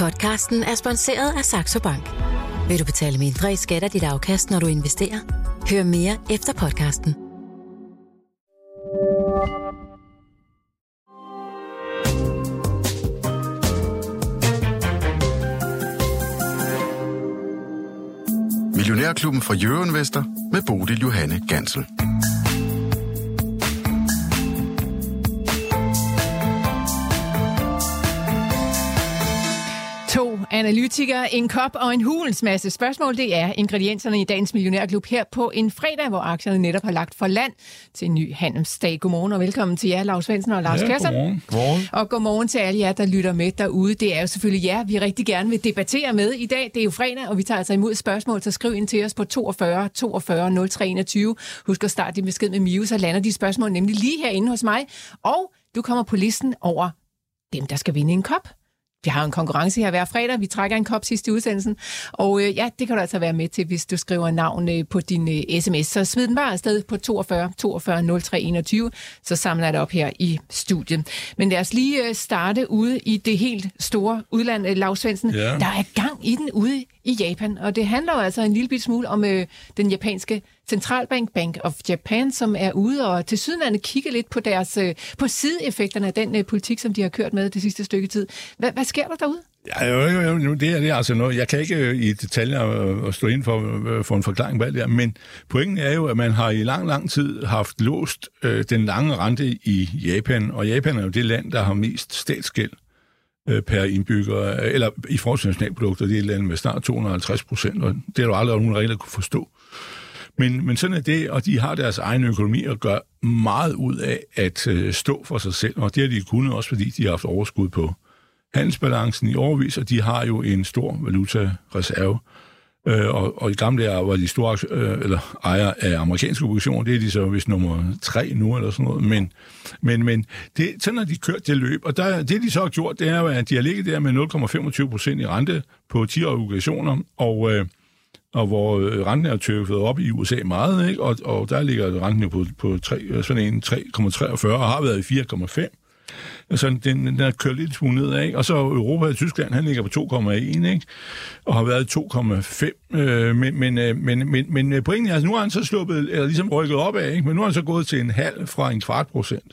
Podcasten er sponsoreret af Saxo Bank. Vil du betale mindre i skat af dit afkast, når du investerer? Hør mere efter podcasten. Millionærklubben fra Jørgen Vester med Bodil Johanne Gansel. To analytikere, en kop og en hulens masse spørgsmål. Det er ingredienserne i dagens Millionærklub her på en fredag, hvor aktierne netop har lagt for land til en ny handelsdag. Godmorgen og velkommen til jer, Lars Svendsen og Lars Ja, Kasser. godmorgen. Godmorgen. Og godmorgen til alle jer, der lytter med derude. Det er jo selvfølgelig jer, vi rigtig gerne vil debattere med i dag. Det er jo fredag, og vi tager altså imod spørgsmål, så skriv ind til os på 42 42 03 21. Husk at starte din besked med Miu, så lander de spørgsmål nemlig lige herinde hos mig. Og du kommer på listen over dem, der skal vinde en kop. Vi har en konkurrence her hver fredag. Vi trækker en kop sidste i udsendelsen. Og øh, ja, det kan du altså være med til, hvis du skriver navn øh, på din øh, sms. Så smid den bare afsted på 42 42 03 21. Så samler jeg det op her i studiet. Men lad os lige øh, starte ude i det helt store udland, øh, Lars Svendsen. Ja. Der er gang i den ude i Japan. Og det handler jo altså en lille bit smule om øh, den japanske centralbank, Bank of Japan, som er ude og til sydenlande kigge lidt på deres øh, på sideeffekterne af den øh, politik, som de har kørt med det sidste stykke tid. Hvad, hvad sker der derude? Ja, jo, jo, jo, det, er, det er altså noget. Jeg kan ikke øh, i detaljer øh, stå ind for, øh, for en forklaring på alt det her, men pointen er jo, at man har i lang, lang tid haft låst øh, den lange rente i Japan, og Japan er jo det land, der har mest statsgæld øh, Øh, per indbygger, eller i forhold til nationalprodukter, det er et land med snart 250 procent, og det er der aldrig nogen regler kunne forstå. Men, men sådan er det, og de har deres egen økonomi og gør meget ud af at øh, stå for sig selv, og det har de kunnet også, fordi de har haft overskud på handelsbalancen i overvis, og de har jo en stor valutareserve. Øh, Øh, og, og i gamle dage var de store øh, eller ejer af amerikanske obligationer, det er de så vist nummer tre nu, eller sådan noget. Men, men, men det, sådan har de kørt det løb, og der, det de så har gjort, det er at de har ligget der med 0,25 procent i rente på 10 obligationer, og, øh, og hvor øh, renten er tøffet op i USA meget, ikke? Og, og der ligger renten jo på, på 3, øh, sådan en 3,43 og har været i 4,5. Altså, den, den er kørt lidt ned af, ikke? Og så Europa og Tyskland, han ligger på 2,1, ikke? Og har været 2,5. Øh, øh, men, men, men, men, men pointen er, altså, nu har han så sluppet, eller ligesom rykket op af, ikke? Men nu har han så gået til en halv fra en kvart procent.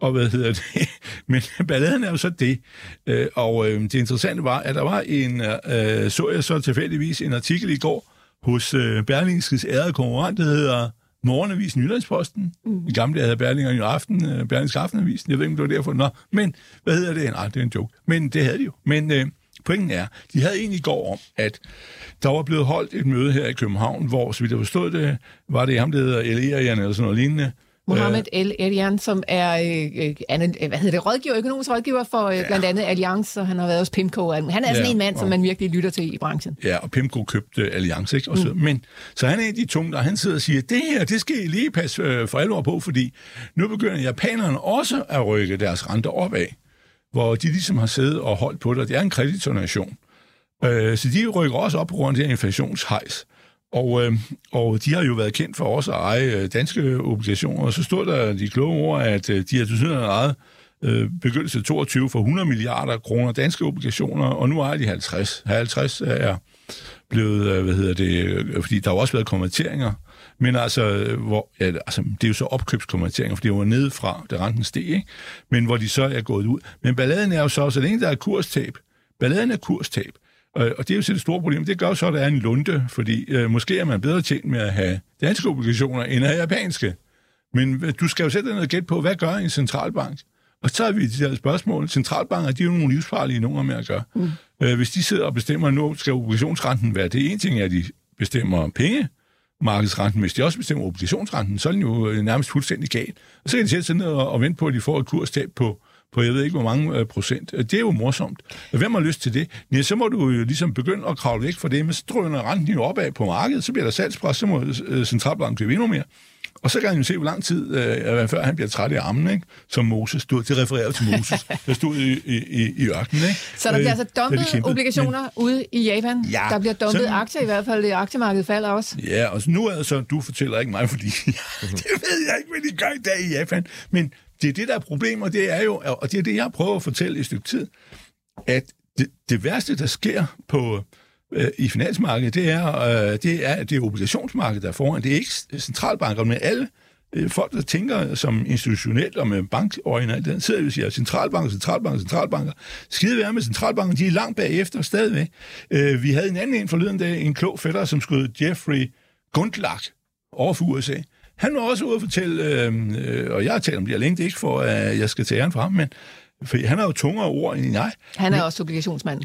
Og hvad hedder det? Men balladen er jo så det. Øh, og øh, det interessante var, at der var en, øh, så jeg så tilfældigvis en artikel i går hos øh, Berlingskes ærede konkurrent, der hedder Morgenavisen Jyllandsposten. Mm. I gamle dage havde Berlinger jo aften, øh, Berlingske Aftenavisen. Jeg ved ikke, om det var derfor. Nå, men hvad hedder det? Nej, det er en joke. Men det havde de jo. Men øh, pointen er, de havde egentlig i går om, at der var blevet holdt et møde her i København, hvor, så vidt jeg forstod det, var det ham, der hedder L. Erian eller sådan noget lignende, Mohammed El Erian, som er øh, øh, an- hvad hedder det, rådgiver, økonomisk rådgiver for øh, ja. blandt andet Allianz, og han har været hos Pimco. Han er sådan Ja, en mand, som og- man virkelig lytter til i branchen. Ja, og Pimco købte Alliance, ikke? Og så, mm. Men, så han er en af de tunge, der han sidder og siger, det her, det skal I lige passe øh, for alvor på, fordi nu begynder japanerne også at rykke deres renter opad, hvor de ligesom har siddet og holdt på det. Det er en kreditornation. Øh, så de rykker også op på grund af her inflationshejs. Og, øh, og de har jo været kendt for også at eje øh, danske obligationer, og så stod der de kloge ord, at øh, de har til syden ejet øh, begyndelse 22 for 100 milliarder kroner danske obligationer, og nu ejer de 50. 50 er blevet, øh, hvad hedder det, øh, fordi der har også været konverteringer, men altså, hvor, ja, altså, det er jo så opkøbskonverteringer, for det var nede fra, da renten steg, ikke? men hvor de så er gået ud. Men balladen er jo så, så længe der er kurstab, balladen er kurstab, og det er jo så det store problem. Det gør så, at der er en lunde, fordi øh, måske er man bedre tjent med at have danske obligationer end at have japanske. Men øh, du skal jo sætte dig ned og gætte på, hvad gør en centralbank? Og så har vi de der spørgsmål. Centralbanker, de er jo nogle livsfarlige nogen med at gøre. Mm. Øh, hvis de sidder og bestemmer, nu skal obligationsrenten være det. En ting er, at de bestemmer penge, markedsrenten. Hvis de også bestemmer obligationsrenten, så er den jo øh, nærmest fuldstændig galt. Og så kan de sætte sig ned og, og vente på, at de får et kurstab på, på jeg ved ikke hvor mange øh, procent. Øh, det er jo morsomt. Hvem har lyst til det? Ja, så må du jo ligesom begynde at kravle væk fra det, men så drøner renten jo opad på markedet, så bliver der salgspres, så må øh, centralbanken købe endnu mere. Og så kan han jo se, hvor lang tid, øh, før han bliver træt i armen, ikke? som Moses stod. Det refererer til Moses, der stod i, i, i ørkenen. Ikke? Så der bliver altså da de dumpet kæmpede. obligationer men, ude i Japan. Ja, der bliver dumpet sådan- aktier i hvert fald. Det aktiemarkedet falder også. Ja, og så nu er det så, du fortæller ikke mig, fordi det ved jeg ikke, hvad de gør i dag i Japan. Men det er det, der er problemet, det er jo, og det er det, jeg prøver at fortælle i et stykke tid, at det, det værste, der sker på øh, i finansmarkedet, det er, øh, det er, det er obligationsmarkedet, der er foran. Det er ikke centralbanker, men alle øh, folk, der tænker som institutionelt og med bankøjne, den sidder jo og siger, centralbanker, centralbanker, centralbanker. Skide være med centralbanker, de er langt bagefter stadigvæk. Øh, vi havde en anden en forleden dag, en klog fætter, som skulle Jeffrey Gundlach over for USA. Han var også ude at fortælle, øh, øh, og jeg har talt om det længe, det er ikke for, at jeg skal tage æren fra ham, men for han har jo tungere ord end jeg. Han er men, også obligationsmand.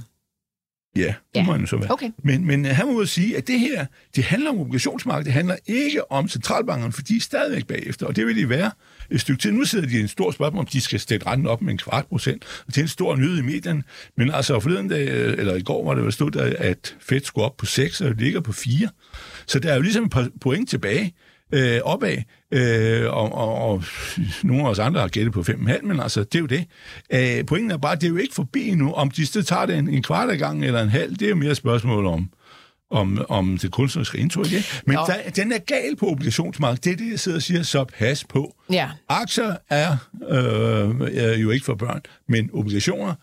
Ja, det må han så være. Okay. Men, men han må sige, at det her, det handler om obligationsmarkedet, det handler ikke om centralbankerne, for de er stadigvæk bagefter, og det vil de være et stykke tid. Nu sidder de i en stor spørgsmål, om de skal stætte renten op med en kvart procent, og det er en stor nyhed i medierne. Men altså forleden dag, eller i går var det stod der, at Fed skulle op på 6, og det ligger på 4. Så der er jo ligesom et par point tilbage øh, opad, øh, og, og, og nogle af os andre har gættet på 5,5, men altså, det er jo det. Øh, pointen er bare, det er jo ikke forbi nu. Om de så tager det en, en kvart af gang eller en halv, det er jo mere et spørgsmål om, om, om det kunstneriske indtryk. Ja? Men der, den er gal på obligationsmarkedet. Det er det, jeg sidder og siger, så pas på. Ja. Aktier er, øh, er jo ikke for børn, men obligationer,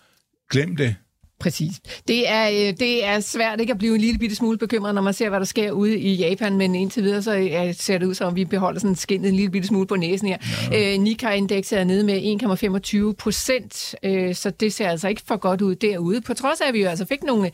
glem det. Præcis. Det er, øh, det er svært ikke at blive en lille bitte smule bekymret, når man ser, hvad der sker ude i Japan, men indtil videre så øh, ser det ud som, om vi beholder sådan skinnet en lille bitte smule på næsen her. Ja. Øh, Nikkei-indekset er nede med 1,25 procent, øh, så det ser altså ikke for godt ud derude, på trods af, at vi jo altså fik nogle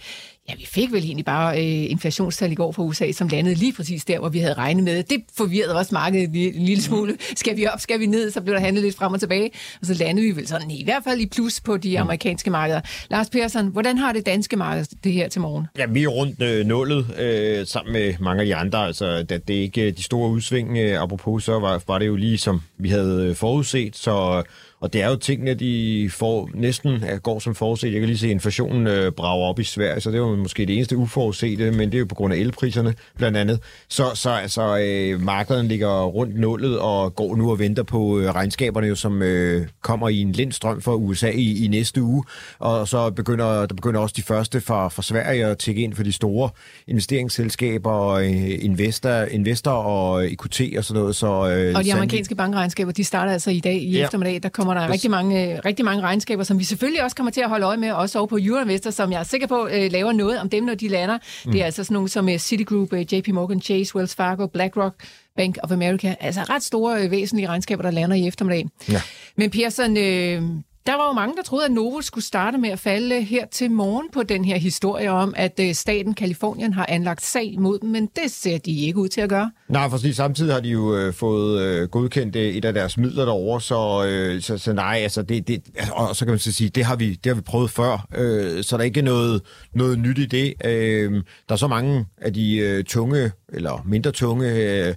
Ja, vi fik vel egentlig bare øh, inflationstal i går fra USA, som landede lige præcis der, hvor vi havde regnet med. Det forvirrede også markedet en lille smule. Skal vi op, skal vi ned? Så blev der handlet lidt frem og tilbage. Og så landede vi vel sådan i hvert fald i plus på de amerikanske markeder. Lars Persson, hvordan har det danske marked det her til morgen? Ja, vi er rundt øh, nullet øh, sammen med mange af de andre. Altså, det, det er ikke de store udsving. Øh, apropos, så var, var det jo lige som vi havde øh, forudset. Så og det er jo tingene, de får næsten går som forudset. Jeg kan lige se, at inflationen øh, brager op i Sverige, så det er jo måske det eneste uforudsete, men det er jo på grund af elpriserne blandt andet. Så, så altså, øh, markedet ligger rundt nullet og går nu og venter på øh, regnskaberne, jo, som øh, kommer i en lindstrøm fra USA i, i næste uge. Og så begynder der begynder også de første fra, fra Sverige at tække ind for de store investeringsselskaber, øh, investor, investor og EQT og sådan noget. Så, øh, og de amerikanske bankregnskaber, de starter altså i dag i ja. eftermiddag. Der kommer kommer der rigtig mange, rigtig mange regnskaber, som vi selvfølgelig også kommer til at holde øje med, også over på Euroinvestor, som jeg er sikker på øh, laver noget om dem, når de lander. Mm. Det er altså sådan nogle som uh, Citigroup, øh, JP Morgan Chase, Wells Fargo, BlackRock, Bank of America. Altså ret store, øh, væsentlige regnskaber, der lander i eftermiddag. Ja. Men Pearson, øh, der var jo mange, der troede, at Novo skulle starte med at falde her til morgen på den her historie om, at øh, staten Kalifornien har anlagt sag mod dem, men det ser de ikke ud til at gøre. Nej, for samtidig har de jo øh, fået øh, godkendt øh, et af deres midler derovre, så, øh, så, så nej, altså det, det, altså, og så kan man så sige, det har vi, det har vi prøvet før, øh, så der er ikke noget, noget nyt i det. Øh, der er så mange af de øh, tunge, eller mindre tunge, øh,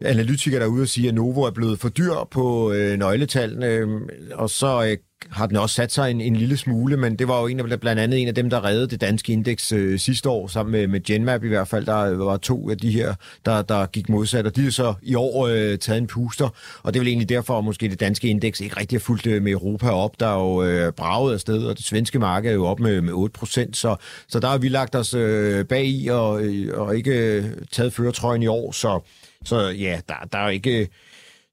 analytikere derude og sige, at Novo er blevet for dyr på øh, nøgletallene, øh, og så øh, har den også sat sig en, en lille smule, men det var jo en af, blandt andet en af dem, der reddede det danske indeks øh, sidste år, sammen med, med Genmap i hvert fald. Der øh, var to af de her, der, der gik modsat, og de har så i år øh, taget en puster, og det er vel egentlig derfor, at måske det danske indeks ikke rigtig har fulgt øh, med Europa op. Der er jo øh, braget afsted, og det svenske marked er jo op med, med 8 procent, så, så der har vi lagt os øh, bag i og, øh, og ikke øh, taget føretrøjen i år, så, så ja, der, der er ikke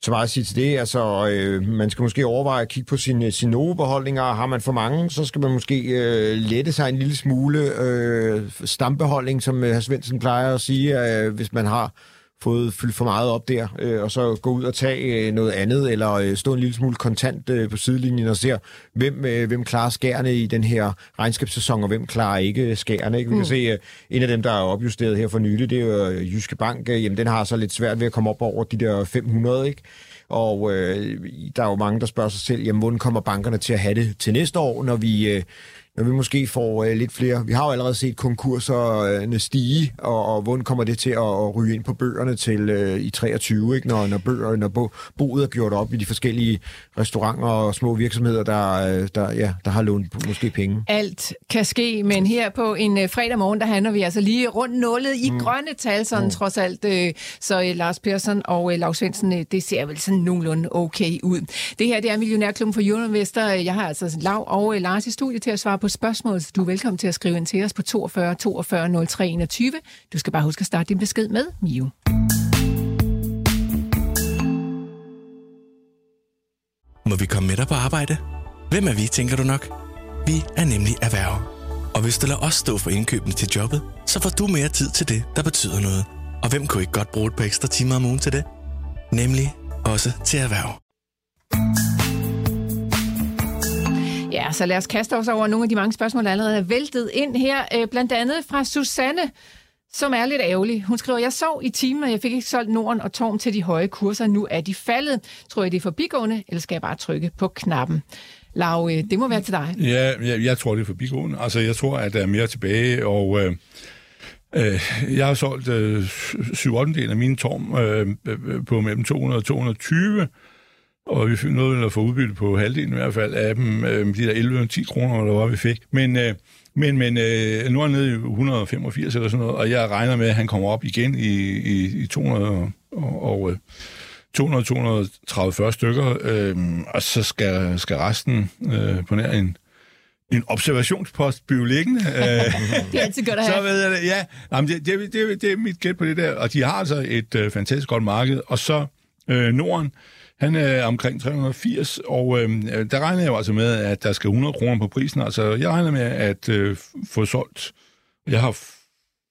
så meget at sige til det. Altså, øh, man skal måske overveje at kigge på sine, øh, sine beholdninger. Har man for mange, så skal man måske øh, lette sig en lille smule øh, stambeholdning, som øh, Svendsen plejer at sige, øh, hvis man har fået fyldt for meget op der, øh, og så gå ud og tage øh, noget andet, eller øh, stå en lille smule kontant øh, på sidelinjen og se, hvem, øh, hvem klarer skærne i den her regnskabssæson, og hvem klarer ikke skærne. Ikke? Vi kan mm. se, øh, en af dem, der er opjusteret her for nylig, det er jo øh, Jyske Bank. Øh, jamen, den har så lidt svært ved at komme op over de der 500, ikke? Og øh, der er jo mange, der spørger sig selv, jamen, hvordan kommer bankerne til at have det til næste år, når vi, øh, når vi måske får øh, lidt flere. Vi har jo allerede set konkurserne stige, og, og hvordan kommer det til at, at ryge ind på bøgerne til øh, i 23, ikke? når, når, bøger, når bo, boet er gjort op i de forskellige restauranter og små virksomheder, der, øh, der, ja, der har lånt måske penge. Alt kan ske, men her på en uh, fredag morgen, der handler vi altså lige rundt nullet i mm. grønne tal, sådan mm. trods alt. Uh, så uh, Lars Persson og uh, Lars Svendsen, uh, det ser vel sådan nogenlunde okay ud. Det her, det er Millionærklubben for Euroinvestor. Jeg har altså Lav og uh, Lars i studiet til at svare på spørgsmål, så du er velkommen til at skrive ind til os på 42 42 03 21. Du skal bare huske at starte din besked med Mio. Må vi komme med dig på arbejde? Hvem er vi, tænker du nok? Vi er nemlig erhverv Og hvis du lader os stå for indkøbene til jobbet, så får du mere tid til det, der betyder noget. Og hvem kunne ikke godt bruge et par ekstra timer om ugen til det? Nemlig også til erhverv. Ja, så lad os kaste os over nogle af de mange spørgsmål, der allerede er væltet ind her. Øh, blandt andet fra Susanne, som er lidt ærgerlig. Hun skriver, jeg sov i timen, og jeg fik ikke solgt Norden og Torm til de høje kurser. Nu er de faldet. Tror jeg, det er forbigående, eller skal jeg bare trykke på knappen? Lav, øh, det må være til dig. Ja, jeg, jeg tror, det er forbigående. Altså, jeg tror, at der er mere tilbage, og øh, øh jeg har solgt øh, 7 af mine torm øh, på mellem 200 og 220, og vi fik noget at få udbytte på halvdelen i hvert fald af dem, øh, de der 11-10 kroner, eller hvad vi fik. Men, øh, men, men øh, nu er han nede i 185 eller sådan noget, og jeg regner med, at han kommer op igen i, i, i 200 og, og øh, 200-230 stykker, øh, og så skal, skal resten øh, på nær en, en observationspost blive liggende. Øh, Det er altid godt at så have. ved jeg det, ja. Jamen, det, det, det, det er mit gæt på det der, og de har altså et øh, fantastisk godt marked, og så øh, Norden, han er omkring 380, og øh, der regner jeg jo altså med, at der skal 100 kroner på prisen. Altså, jeg regner med at øh, få solgt, jeg har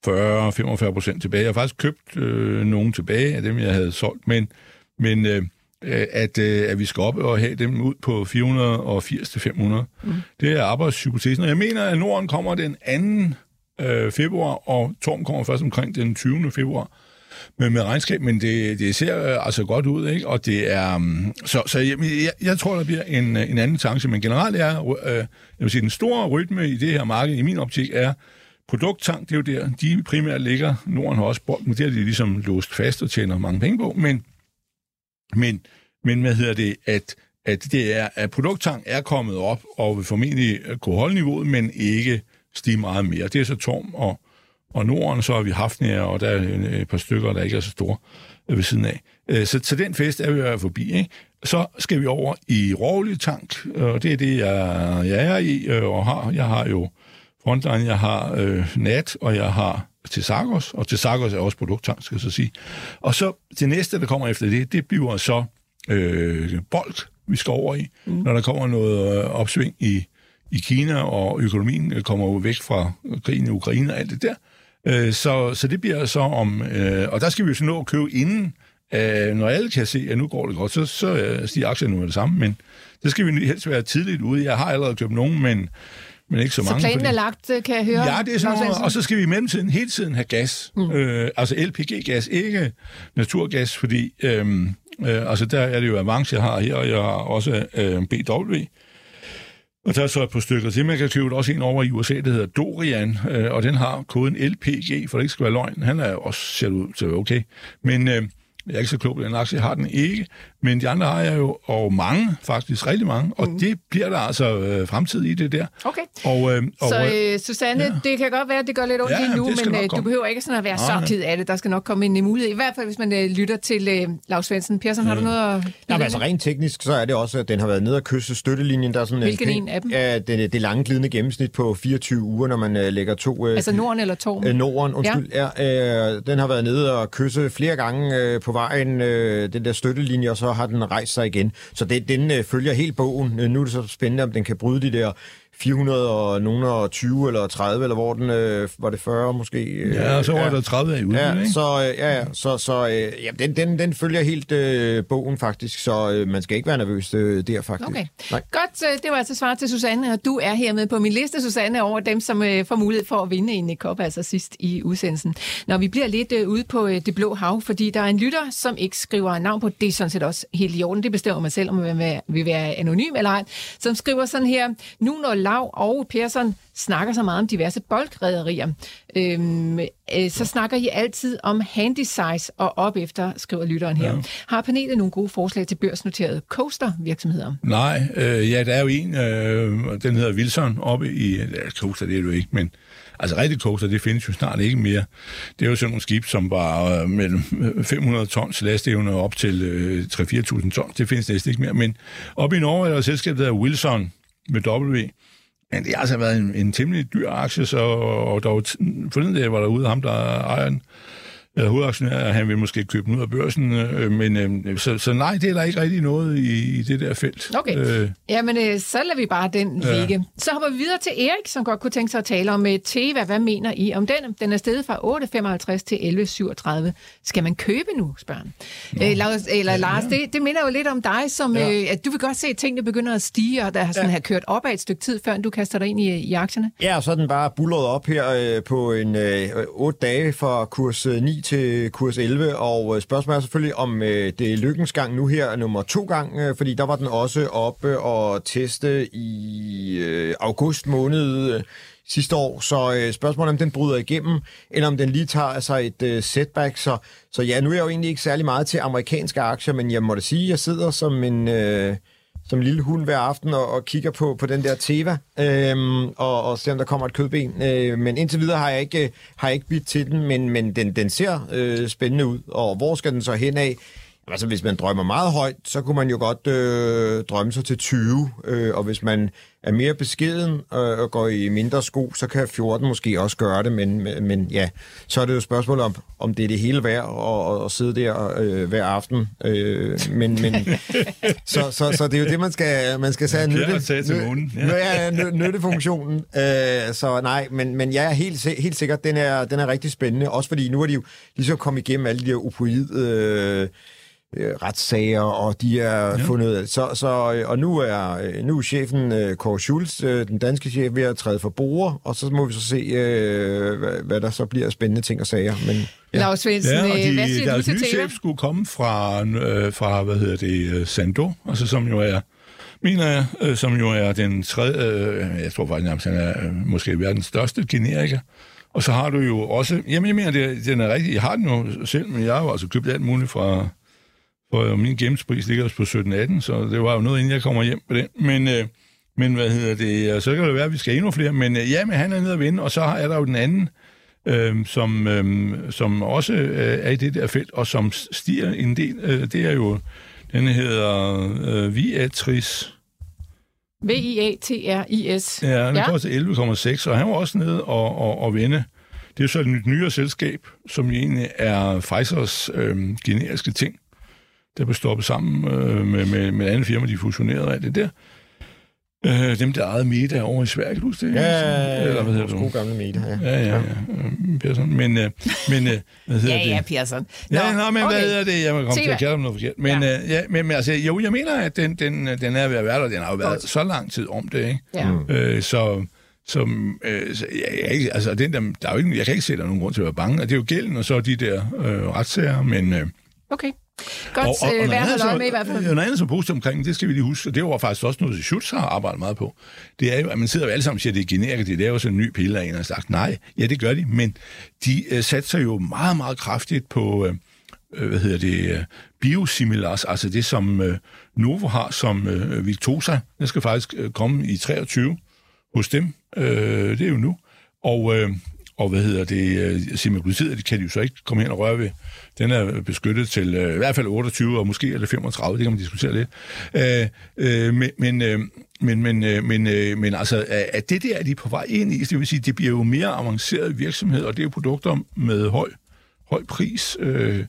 40-45 procent tilbage. Jeg har faktisk købt øh, nogen tilbage af dem, jeg havde solgt, men, men øh, at, øh, at vi skal op og have dem ud på 480-500. Mm. Det er arbejdshypotesen, og jeg mener, at Norden kommer den 2. Øh, februar, og Torm kommer først omkring den 20. februar med, med regnskab, men det, det ser øh, altså godt ud, ikke? Og det er... Um, så så jeg, jeg, jeg tror, der bliver en, øh, en anden chance, men generelt er, øh, jeg vil sige, den store rytme i det her marked, i min optik, er produkttank, det er jo der, de primært ligger. Norden har også bolden, det har de ligesom låst fast og tjener mange penge på, men, men, men hvad hedder det, at, at det er, at produkttank er kommet op og vil formentlig øh, kunne holde niveauet, men ikke stige meget mere. Det er så Torm og, og Norden, så har vi haft nær, og der er en- et par stykker, der ikke er så store øh, ved siden af. Øh, Så, så den fest er vi jo forbi. Ikke? Så skal vi over i rålig tank, og det er det, jeg, jeg er i øh, og har. Jeg har jo Frontline, jeg har øh, NAT, og jeg har Tesagos, og Tesagos er også produkttank, skal jeg så sige. Og så det næste, der kommer efter det, det bliver så øh, bold, vi skal over i, mm. når der kommer noget øh, opsving i, i Kina, og økonomien øh, kommer jo væk fra krigen i Ukraine og alt det der. Øh, så, så det bliver så om... Øh, og der skal vi jo så nå at købe inden, øh, når alle kan se, at nu går det godt, så, så øh, stiger aktierne nu med det samme, men det skal vi helst være tidligt ude. Jeg har allerede købt nogen, men, men ikke så, Så mange. planen fordi- er lagt, øh, kan jeg høre. Ja, det er sådan noget, og så skal vi i mellemtiden hele tiden have gas. Mm. Øh, altså LPG-gas, ikke naturgas, fordi øh, øh, altså der er det jo Avance, jeg har her, og jeg har også øh, BW. Og der er så et par stykker til. Man kan købe også en over i USA, der hedder Dorian, øh, og den har koden LPG, for det ikke skal være løgn. Han er også ser ud til at være okay. Men øh, jeg er ikke så klog på den aktie, jeg har den ikke. Men de andre har jeg jo, og mange, faktisk rigtig mange. Og mm. det bliver der altså øh, fremtid i det der. Okay. Og, øh, og, Så øh, øh, Susanne, ja. det kan godt være, at det gør lidt ondt Ja, lige nu, men øh, du behøver ikke sådan at være Nej, så nej. ked af det. Der skal nok komme en øh, mulighed. I hvert fald, hvis man øh, lytter til øh, Lars Svendsen. Persson, har du noget at... Nå, men altså rent teknisk, så er det også, at den har været nede og kysse støttelinjen. Der er sådan Hvilken pæn- en af dem? Ja, det, det lange glidende gennemsnit på 24 uger, når man uh, lægger to... Uh, Altså Norden eller Torm? Øh, Norden, undskyld. Ja. Ja, øh, den har været nede og kysse flere gange øh, på vejen, øh, den der støttelinje, og så har den rejst sig igen. Så det, den øh, følger helt bogen. Øh, nu er det så spændende, om den kan bryde de der 400 og nogen og 20 eller 30, eller hvor den øh, var det 40 måske. øh, Ja, så var der 30 af i udbytte, Ja, ikke? så, øh, ja, ja, så, så øh, ja, den, den, den følger helt øh, bogen faktisk, så øh, man skal ikke være nervøs øh, der faktisk. Okay. Nej. Godt, øh, det var altså svar til Susanne, og du er hermed på min liste, Susanne, over dem, som øh, får mulighed for at vinde en øh, kop, altså sidst i udsendelsen. Når vi bliver lidt øh, ude på øh, det blå hav, fordi der er en lytter, som ikke skriver navn på, det er sådan set også helt i orden, det bestemmer man selv, om man vil være anonym eller ej, som skriver sådan her, nu når Lav og Persson snakker så meget om diverse boldrederier, øhm, øh, så snakker I altid om handy size og op efter, skriver lytteren her. Ja. Har panelet nogle gode forslag til børsnoterede coaster-virksomheder? Nej, øh, ja, der er jo en, øh, den hedder Wilson, oppe i, ja, coaster det er det jo ikke, men altså rigtig coaster, det findes jo snart ikke mere. Det er jo sådan nogle skib, som var øh, mellem 500 tons lastevne op til øh, 3-4.000 tons. Det findes næsten ikke mere, men oppe i Norge er der et selskab, der hedder Wilson med W. Men det har altså været en, en temmelig dyr aktie, så, og der var forleden dag var der ude ham, der ejer den, eller hovedaktionær, at han vil måske købe den ud af børsen, øh, men øh, så, så nej, det er der ikke rigtig noget i, i det der felt. Okay. Øh, Jamen, øh, så lader vi bare den ja. ligge. Så hopper vi videre til Erik, som godt kunne tænke sig at tale om uh, Teva. Hvad mener I om den? Den er steget fra 8,55 til 11,37. Skal man købe nu, spørger han. Øh, Lars, eller ja, Lars, ja. det, det minder jo lidt om dig, som ja. øh, at du vil godt se, at tingene begynder at stige, og der har sådan ja. har kørt op af et stykke tid, før du kaster dig ind i, i aktierne. Ja, og så er den bare bullet op her øh, på en øh, 8 dage fra kurs 9 til kurs 11, og øh, spørgsmålet er selvfølgelig, om øh, det er lykkens gang nu her nummer to gang, øh, fordi der var den også oppe og teste i august måned sidste år, så spørgsmålet er, om den bryder igennem, eller om den lige tager altså et setback, så, så ja, nu er jeg jo egentlig ikke særlig meget til amerikanske aktier, men jeg må da sige, at jeg sidder som en... Øh, som lille hund hver aften og, og kigger på, på den der Teva, øhm, og, og ser, om der kommer et kødben. Øh, men indtil videre har jeg ikke, øh, har jeg ikke bidt til den, men, men den, den ser øh, spændende ud. Og hvor skal den så hen af? Altså, hvis man drømmer meget højt, så kunne man jo godt øh, drømme sig til 20, øh, og hvis man er mere beskeden øh, og går i mindre sko, så kan 14 måske også gøre det, men, men ja, så er det jo spørgsmål om, om det er det hele værd at, at sidde der øh, hver aften. Øh, men, men så, så, så det er jo det, man skal, man skal sige, nytte, ja. nytte, nyttefunktionen. Øh, så nej, men, men jeg er helt, helt sikkert, den er, den er rigtig spændende, også fordi nu er de jo ligesom kommet igennem alle de her opoid øh, øh, retssager, og de er ja. fundet... Så, så, øh, og nu er, øh, nu er chefen øh, Kåre Schultz, øh, den danske chef, ved at træde for bord, og så må vi så se, øh, hvad, hvad der så bliver spændende ting og sager. Men, ja. Lars Svendsen, ja, og de, hvad siger deres du til nye chef skulle komme fra, øh, fra hvad hedder det, Sando, altså som jo er mener jeg, øh, som jo er den tredje, øh, jeg tror faktisk nærmest, han er øh, måske verdens største generiker. Og så har du jo også, jamen jeg mener, det, den er rigtig, jeg har den jo selv, men jeg har jo altså købt alt muligt fra, for min gennemspris ligger på 17-18, så det var jo noget, inden jeg kommer hjem på den. Men, øh, men hvad hedder det, så kan det være, at vi skal endnu flere. Men øh, ja, men han er nede at vinde, og så er der jo den anden, øh, som, øh, som også øh, er i det der felt, og som stiger en del. Øh, det er jo, den hedder øh, Viatris. V-I-A-T-R-I-S. Ja, den ja. koster 11,6, og han var også nede og, og, og vinde. Det er jo så et nyt nyere selskab, som egentlig er Pfizers øh, generiske ting der blev stoppet sammen øh, med, med, med andre firma, de fusionerede af det der. Øh, dem, der ejede Meta over i Sverige, kan du det? Ja, ja, ja. Eller, hvad hedder gode gamle Meta, ja. Ja, ja, ja. Øh, Persson. Men, øh, men øh, hvad hedder ja, det? Ja, Persson. Nå, ja, nå, men okay. hvad hedder det? Jeg må komme til at kalde dem noget forkert. Men, ja. Øh, ja, men, men altså, jo, jeg mener, at den, den, den er ved at være der. Den har jo været så lang tid om det, ikke? Ja. Øh, så som, øh, så jeg, jeg, altså, den der, der er jo ikke, jeg kan ikke se, der nogen grund til at være bange. Det er jo gælden, og så de der øh, retssager, men... Øh, okay. Godt og, og, og værd at holde med i hvert fald. Noget andet som positivt omkring, det skal vi lige huske, og det var faktisk også noget, Schutz har arbejdet meget på. Det er jo, at man sidder jo alle sammen og siger, at det er generik, det laver sådan en ny pille af en, og sagt, nej, ja, det gør de, men de uh, satser jo meget, meget kraftigt på, uh, hvad hedder det, uh, biosimilars, altså det, som uh, Novo har som uh, Victosa, det skal faktisk uh, komme i 23 hos dem, uh, det er jo nu, og, uh, og hvad hedder det, øh, uh, semaglutid, det kan de jo så ikke komme hen og røre ved, den er beskyttet til øh, i hvert fald 28, og måske eller 35, det kan man diskutere lidt. Øh, øh, men, men, øh, men, men, øh, men, øh, men altså, at det der er de på vej ind i, det vil sige, det bliver jo mere avanceret virksomhed, og det er jo produkter med høj, høj pris. Øh,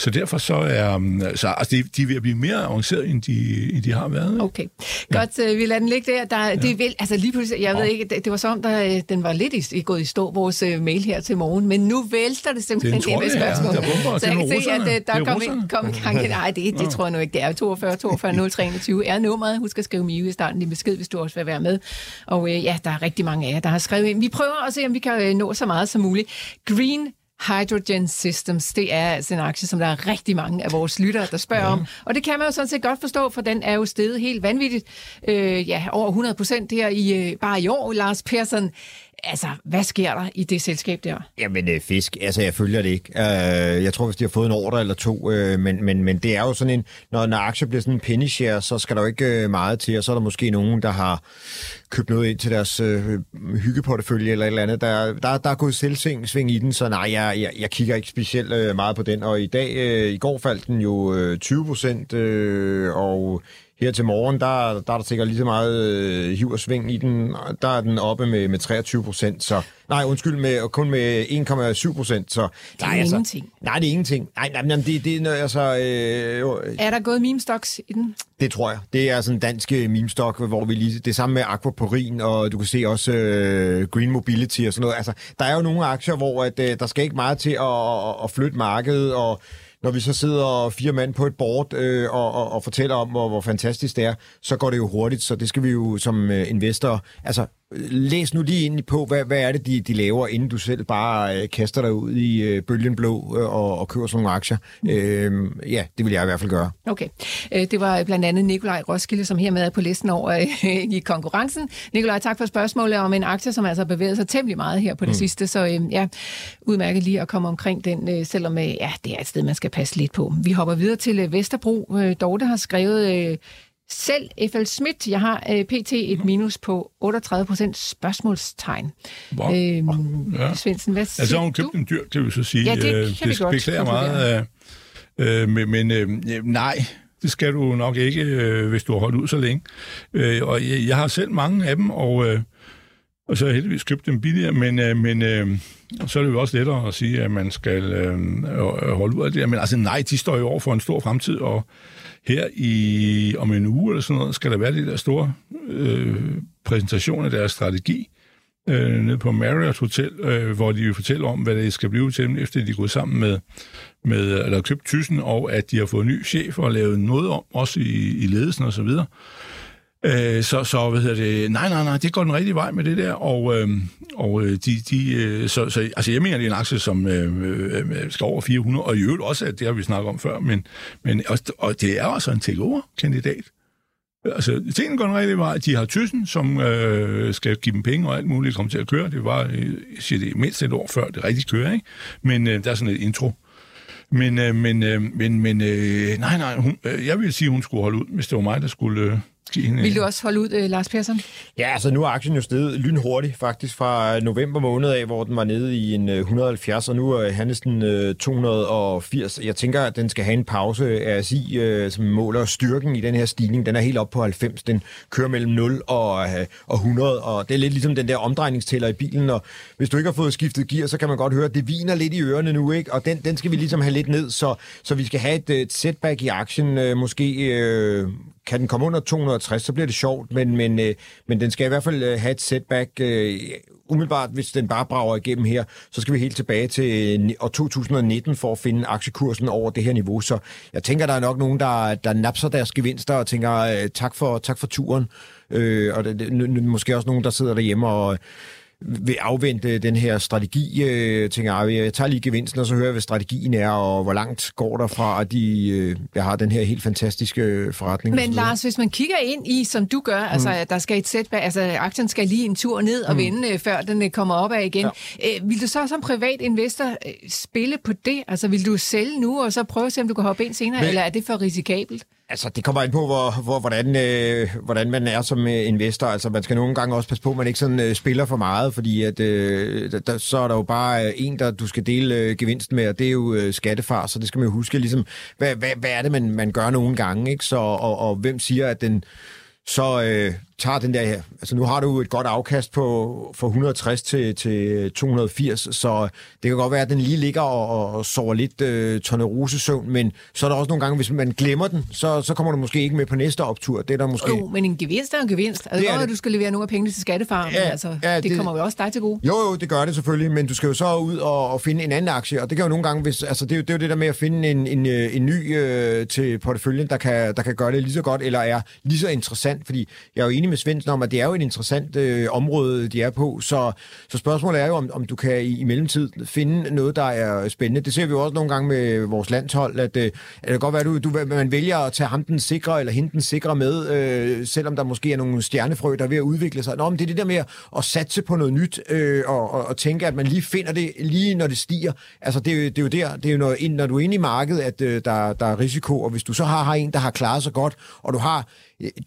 så derfor så er um, så, altså, de, de er ved at blive mere avancerede, end de, end de har været. Okay. Godt, ja. Øh, vi lader den ligge der. der ja. Det vil, altså lige pludselig, jeg ved ikke, det, det var som, der, øh, den var lidt i, gået i stå, vores uh, mail her til morgen, men nu vælter det simpelthen ind med spørgsmål. Ja. Der så jeg kan se, at uh, der kom, ind, kom i gang. Nej, det, det tror jeg nu ikke. Det er 42 42 023 er nummeret. Husk at skrive Miu i starten i besked, hvis du også vil være med. Og ja, der er rigtig mange af jer, der har skrevet ind. Vi prøver at se, om vi kan nå så meget som muligt. Green Hydrogen Systems, det er altså en aktie, som der er rigtig mange af vores lyttere, der spørger ja. om. Og det kan man jo sådan set godt forstå, for den er jo steget helt vanvittigt. Øh, ja, over 100 procent her i, øh, bare i år, Lars Persson. Altså, hvad sker der i det selskab der? Jamen, øh, fisk, altså jeg følger det ikke. Øh, jeg tror, hvis de har fået en ordre eller to, øh, men, men, men det er jo sådan en, når en aktie bliver sådan en penny share, så skal der jo ikke øh, meget til, og så er der måske nogen, der har købt noget ind til deres øh, hyggeportefølje eller et eller andet. Der, der, der er gået selvsving i den, så nej, jeg, jeg, jeg kigger ikke specielt øh, meget på den. Og i dag, øh, i går faldt den jo øh, 20 procent, øh, og her til morgen, der, der er der sikkert lige så meget øh, hiv og sving i den. Der er den oppe med, med 23 procent, så... Nej, undskyld, med, kun med 1,7 procent, så... Det er nej, ingenting. Nej, det er ingenting. Nej, nej, nej det, det er altså... Øh, jo, Er der gået meme stocks i den? det tror jeg. Det er sådan en dansk øh, meme-stok, hvor vi lige... Det sammen med Aquaporin, og du kan se også øh, Green Mobility og sådan noget. Altså, der er jo nogle aktier, hvor at, øh, der skal ikke meget til at, at, at flytte markedet, og når vi så sidder fire mand på et board øh, og, og, og fortæller om, hvor, hvor fantastisk det er, så går det jo hurtigt, så det skal vi jo som øh, investorer, Altså, læs nu lige ind på, hvad, hvad er det, de, de laver, inden du selv bare øh, kaster dig ud i øh, bølgen blå øh, og, og køber sådan nogle aktier. Øh, ja, det vil jeg i hvert fald gøre. Okay. Øh, Det var blandt andet Nikolaj Roskilde, som hermed er på listen over øh, i konkurrencen. Nikolaj, tak for spørgsmålet om en aktie, som altså har bevæget sig temmelig meget her på det mm. sidste. Så øh, ja, udmærket lige at komme omkring den, øh, selvom øh, ja, det er et sted, man skal passe lidt på. Vi hopper videre til øh, Vesterbro. Øh, Dorte har skrevet... Øh, selv F.L. Schmidt, jeg har øh, pt. et minus på 38 procent spørgsmålstegn. Wow. Øhm, Ja. Svendsen, hvad siger Altså, hun du? købt en dyr, kan vi så sige. Ja, det Øh, kan vi godt beklager meget. Øh, øh, men men øh, nej, det skal du nok ikke, øh, hvis du har holdt ud så længe. Øh, og jeg, jeg har selv mange af dem, og, øh, og så har jeg heldigvis købt dem billigere, men, øh, men øh, så er det jo også lettere at sige, at man skal øh, øh, holde ud af det. Men altså nej, de står jo over for en stor fremtid, og her i om en uge eller sådan noget, skal der være det der store øh, præsentation af deres strategi øh, nede på Marriott Hotel, øh, hvor de vil fortælle om, hvad det skal blive til dem, efter de er gået sammen med, med eller købt Tyssen, og at de har fået ny chef og lavet noget om, også i, i ledelsen og så videre. Øh, så, så, hvad hedder det, nej, nej, nej, det går den rigtige vej med det der, og, øhm, øh, og de, de, øh, så, så, altså jeg mener, det er en aktie, som øh, øh, øh skal over 400, og i øvrigt også, at det har vi snakket om før, men, men også, og det er også en takeover-kandidat. Altså, tingene går den rigtige vej. De har Tyssen, som øh, skal give dem penge og alt muligt, komme til at køre. Det var, øh, jeg siger det, mindst et år før det rigtig kører, ikke? Men øh, der er sådan et intro. Men, øh, men, øh, men, men øh, nej, nej, hun, øh, jeg vil sige, hun skulle holde ud, hvis det var mig, der skulle øh, hende... Vil du også holde ud, øh, Lars Persson? Ja, altså nu er aktien jo steget lynhurtigt faktisk fra november måned af, hvor den var nede i en øh, 170, og nu er handles den øh, 280. Jeg tænker, at den skal have en pause. RSI, øh, som måler styrken i den her stigning, den er helt op på 90. Den kører mellem 0 og, øh, og 100, og det er lidt ligesom den der omdrejningstæller i bilen, og hvis du ikke har fået skiftet gear, så kan man godt høre, at det viner lidt i ørerne nu, ikke? Og den, den skal vi ligesom have lidt ned, så, så vi skal have et, et setback i aktien, øh, måske... Øh, kan den komme under 260, så bliver det sjovt, men, men, øh, men den skal i hvert fald øh, have et setback. Øh, umiddelbart, hvis den bare brager igennem her, så skal vi helt tilbage til øh, år 2019 for at finde aktiekursen over det her niveau. Så jeg tænker, der er nok nogen, der, der napser deres gevinster og tænker, øh, tak for, tak for turen. Øh, og det, det, måske også nogen, der sidder derhjemme og vil afvente den her strategi. Øh, tænker, "Ej, jeg tager lige gevinsten, og så hører jeg, hvad strategien er, og hvor langt går der fra, at de øh, jeg har den her helt fantastiske øh, forretning. Men. Lars, hvis man kigger ind i, som du gør, mm. altså der skal et setback, altså aktien skal lige en tur ned og mm. vende, øh, før den øh, kommer op af igen. Ja. Øh, vil du så som privat investor spille på det? Altså vil du sælge nu, og så prøve at se, om du kan hoppe ind senere, Men- eller er det for risikabelt? Altså, det kommer ind på, hvor, hvor, hvordan, øh, hvordan man er som øh, investor. Altså, man skal nogle gange også passe på, at man ikke sådan, øh, spiller for meget, fordi at, øh, der- så er der jo bare øh, en, der du skal dele øh, gevinsten med, og det er jo øh, skattefar, så det skal man jo huske, ligesom, hvad, hvad, hvad er det, man, man gør nogle gange, ikke? Så, og, og hvem siger, at den så øh, tager den der her. Altså nu har du et godt afkast på fra 160 til, til 280, så det kan godt være, at den lige ligger og, og sover lidt øh, tornerosesøvn, men så er der også nogle gange, hvis man glemmer den, så, så kommer du måske ikke med på næste optur. Det er der måske... Jo, men en gevinst er en gevinst. Altså, Det er det. at du skal levere nogle af pengene til skattefarmen, Ja, altså, ja, det, det- det kommer jo også dig til gode. Jo, jo, det gør det selvfølgelig, men du skal jo så ud og, og finde en anden aktie, og det kan jo nogle gange, hvis, altså det er jo det, er jo det der med at finde en, en, øh, en ny øh, til porteføljen, der kan, der kan gøre det lige så godt, eller er lige så interessant, fordi jeg er jo enig med Svendsen om, at det er jo et interessant øh, område, de er på, så, så spørgsmålet er jo, om, om du kan i, i mellemtiden finde noget, der er spændende. Det ser vi jo også nogle gange med vores landshold, at øh, at det kan godt være, at du, du, man vælger at tage ham den sikre, eller hende den sikre med, øh, selvom der måske er nogle stjernefrø, der er ved at udvikle sig. Nå, men det er det der med at satse på noget nyt, øh, og, og, og tænke, at man lige finder det, lige når det stiger. Altså, det, er jo- det er jo der, det er jo når, ind, når du er inde i markedet, at øh, der, der er risiko, og hvis du så har, har en, der har klaret sig godt, og du har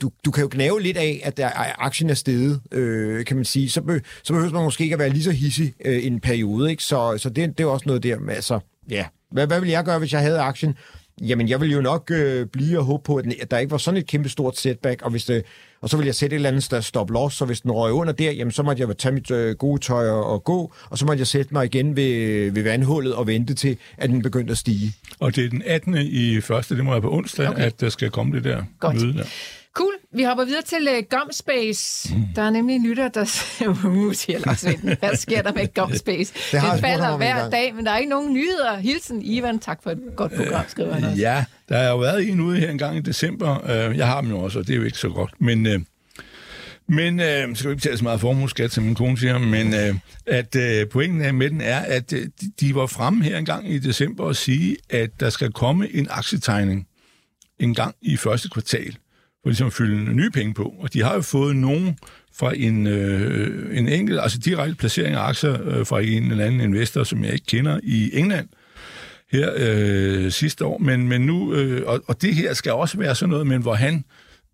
du, du kan jo gnave lidt af, at der, aktien er steget, øh, kan man sige. Så, be, så behøver man måske ikke at være lige så hissig øh, i en periode. Ikke? Så, så det, det er også noget der med, altså, ja. Hvad, hvad ville jeg gøre, hvis jeg havde aktien? jamen jeg vil jo nok øh, blive og håbe på, at, den- at der ikke var sådan et kæmpe stort setback, og, hvis det, og så vil jeg sætte et eller andet sted stop loss, så hvis den røg under der, jamen så måtte jeg tage mit øh, gode tøj og, og gå, og så måtte jeg sætte mig igen ved, ved vandhullet og vente til, at den begyndte at stige. Og det er den 18. i første, det må være på onsdag, okay. at der skal komme det der Godt. møde der. Cool. Vi hopper videre til uh, Gumspace. Mm. Der er nemlig en lytter, der siger Lars. Hvad sker der med Gumspace? Det Den falder hver dag, men der er ikke nogen nyheder. Hilsen, Ivan. Tak for et godt program, skriver han også. Ja, der har jo været en ude her en gang i december. Øh, Jeg har dem jo også, og det er jo ikke så godt. Men, øh, men øh, skal vi ikke betale så meget formueskat, som min kone siger, men øh, at øh, pointen med den er, at øh, de- de var fremme her en gang i december og sige, at der skal komme en aktietegning en gang i første kvartal, for ligesom at fylde nye penge på. Og de har jo fået nogen fra en, øh, en enkelt, altså direkte placering af aktier øh, fra en eller anden investor, som jeg ikke kender i England, her øh, sidste år, men, men nu, øh, og, og det her skal også være sådan noget, men hvor han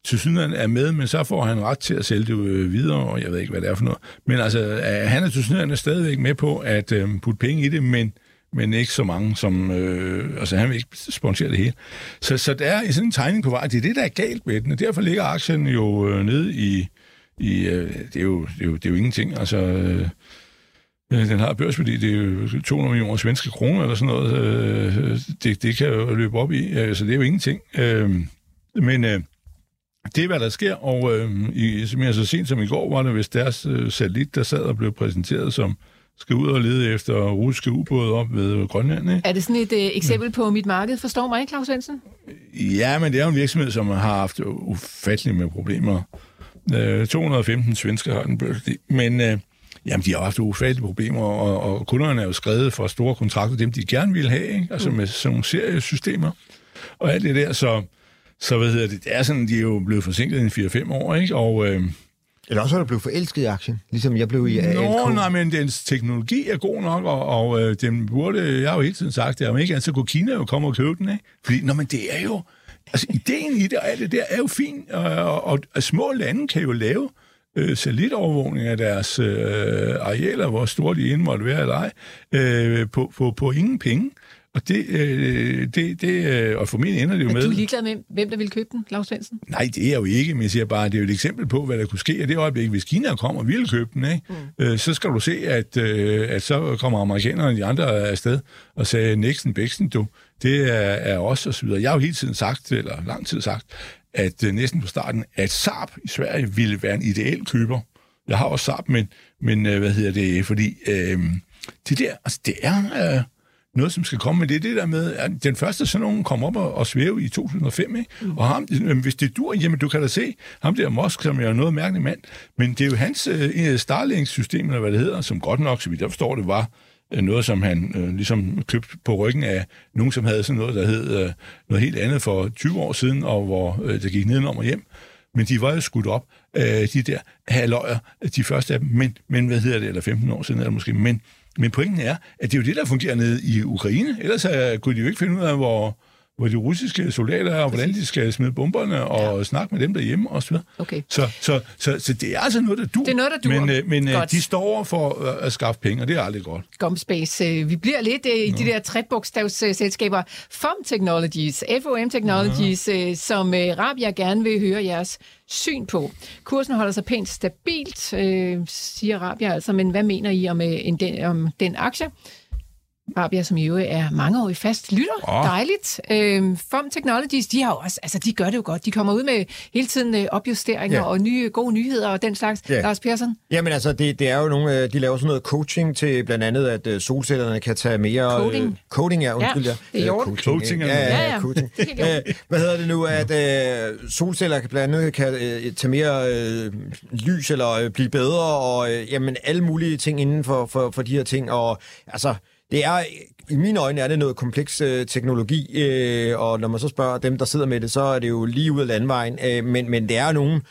til synligheden er med, men så får han ret til at sælge det øh, videre, og jeg ved ikke, hvad det er for noget. Men altså, øh, han er til synligheden stadigvæk med på at øh, putte penge i det, men, men ikke så mange, som... Øh, altså, han vil ikke sponsere det hele. Så, så der er sådan en tegning på vej. Det er det, der er galt med den, og derfor ligger aktien jo øh, nede i... i øh, det, er jo, det, er jo, det er jo ingenting. Altså... Øh, øh Den har børsværdi, det er jo 200 millioner svenske kroner eller sådan noget. Øh, Det, det kan jo løbe op i, øh, så det er jo ingenting. Øh, Men øh, det er, hvad der sker, og øh, i, som jeg så sent som i går, var det vist deres øh, satellit, der sad og blev præsenteret som skal ud og lede efter russiske ubåde op ved Grønland. Ikke? Er det sådan et uh, eksempel på mit marked? Forstår mig ikke, Claus Svendsen? Ja, men det er jo en virksomhed, som har haft ufatteligt med problemer. Øh, 215 svensker har den børsværdi, men... Øh, Jamen, de har haft ufattelige problemer, og, og kunderne er jo skrevet for store kontrakter, dem de gerne vil have, ikke? altså med sådan nogle seriesystemer, og alt det der, så, så hvad hedder det, det er sådan, de er jo blevet forsinket i 4-5 år, ikke? og øh, eller også er du blevet forelsket i aktien, ligesom jeg blev i Nå, ALK. nej, men dens teknologi er god nok, og, og øh, den burde, jeg har jo hele tiden sagt det, om ikke andet, så kunne Kina jo komme og købe den, ikke? Fordi, nå, men det er jo, altså ideen i det og alt det der er jo fint, og, og, og, små lande kan jo lave øh, satellitovervågning af deres øh, arealer, hvor store de end måtte være eller ej, øh, på, på, på ingen penge. Og det, øh, det, det øh, og formentlig ender det jo Er med... du ligeglad med, hvem der vil købe den, Claus Svendsen? Nej, det er jeg jo ikke, men jeg siger bare, det er jo et eksempel på, hvad der kunne ske. Og det øjeblik, hvis Kina kommer og vil købe den, ikke? Mm. Øh, så skal du se, at, øh, at så kommer amerikanerne og de andre afsted og sagde, Nixon, Bixen, du, det er, er os og så videre. Jeg har jo hele tiden sagt, eller lang tid sagt, at øh, næsten på starten, at Saab i Sverige ville være en ideel køber. Jeg har også Saab, men, men øh, hvad hedder det, fordi øh, det der, altså det er... Øh, noget, som skal komme, men det er det der med, at den første sådan nogen kom op og, og svæve i 2005, ikke? Mm. og ham, hvis det dur, jamen du kan da se, ham der Musk, som er noget mærkelig mand, men det er jo hans øh, Starlink-system, eller hvad det hedder, som godt nok, så vidt jeg forstår det, var øh, noget, som han øh, ligesom købte på ryggen af nogen, som havde sådan noget, der hed øh, noget helt andet for 20 år siden, og hvor øh, det gik nedenom og hjem. Men de var jo skudt op, øh, de der halvøjer, de første af dem, men, men hvad hedder det, eller 15 år siden, eller måske, men men pointen er, at det er jo det, der fungerer nede i Ukraine. Ellers uh, kunne de jo ikke finde ud af, hvor, hvor de russiske soldater er, og hvordan de skal smide bomberne, og ja. snakke med dem derhjemme og så videre. Okay. Så, så, så, så det er altså noget, der dur. Det er noget, der dur. Men, uh, men Godt. de står over for uh, at skaffe penge, og det er aldrig godt. Gumspace. Øh, Vi bliver lidt øh, i de der trebogstavsselskaber. FOM Technologies, FOM Technologies, ja. som øh, Rabia gerne vil høre jeres syn på. Kursen holder sig pænt stabilt, øh, siger Rabia altså, men hvad mener I om, øh, en, den, om den aktie? Rabia, som i øvrigt er mangeårig fast lytter. Oh. Dejligt. Øhm, FOM Technologies, de har også, altså de gør det jo godt. De kommer ud med hele tiden øh, opjusteringer Ja. og nye gode nyheder og den slags. Ja. Lars Persson? Jamen altså, det, det er jo nogle, øh, de laver sådan noget coaching til blandt andet, at øh, solcellerne kan tage mere... Coding. Øh, coding, ja, undskyld. Ja, det er Øh. Coaching er ja, ja, Ja, coaching. Øh, Hvad hedder det nu, at øh, solceller kan blandt andet kan øh, tage mere øh, lys eller øh, blive bedre, og øh, jamen alle mulige ting inden for, for, for de her ting, og altså... Det er, i mine øjne er det noget kompleks øh, teknologi, øh, og når man så spørger dem, der sidder med det, så er det jo lige ud af landvejen, øh, men, men det er nogen,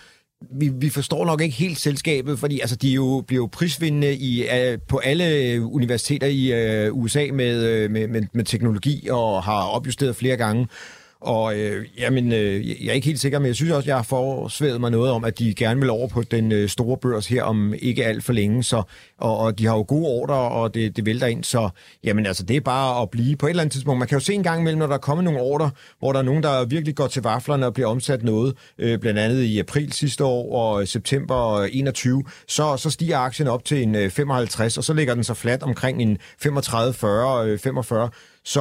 vi, vi forstår nok ikke helt selskabet, fordi altså, de er jo, bliver jo prisvindende i, uh, på alle universiteter i øh, uh, USA med, uh, med, med, med teknologi og har opjusteret flere gange. Og øh, jamen, øh, jeg er ikke helt sikker, men jeg synes også, jeg har forsværet mig noget om, at de gerne vil over på den øh, store børs her om ikke alt for længe. Så, og, og de har jo gode ordre, og det, det vælter ind. Så jamen, altså, det er bare at blive på et eller andet tidspunkt. Man kan jo se en gang imellem, når der er kommet nogle ordre, hvor der er nogen, der virkelig går til vaflerne og bliver omsat noget, øh, blandt andet i april sidste år og september 21, så, så stiger aktien op til en øh, 55, og så ligger den så flat omkring en 35, 40, øh, 45. Så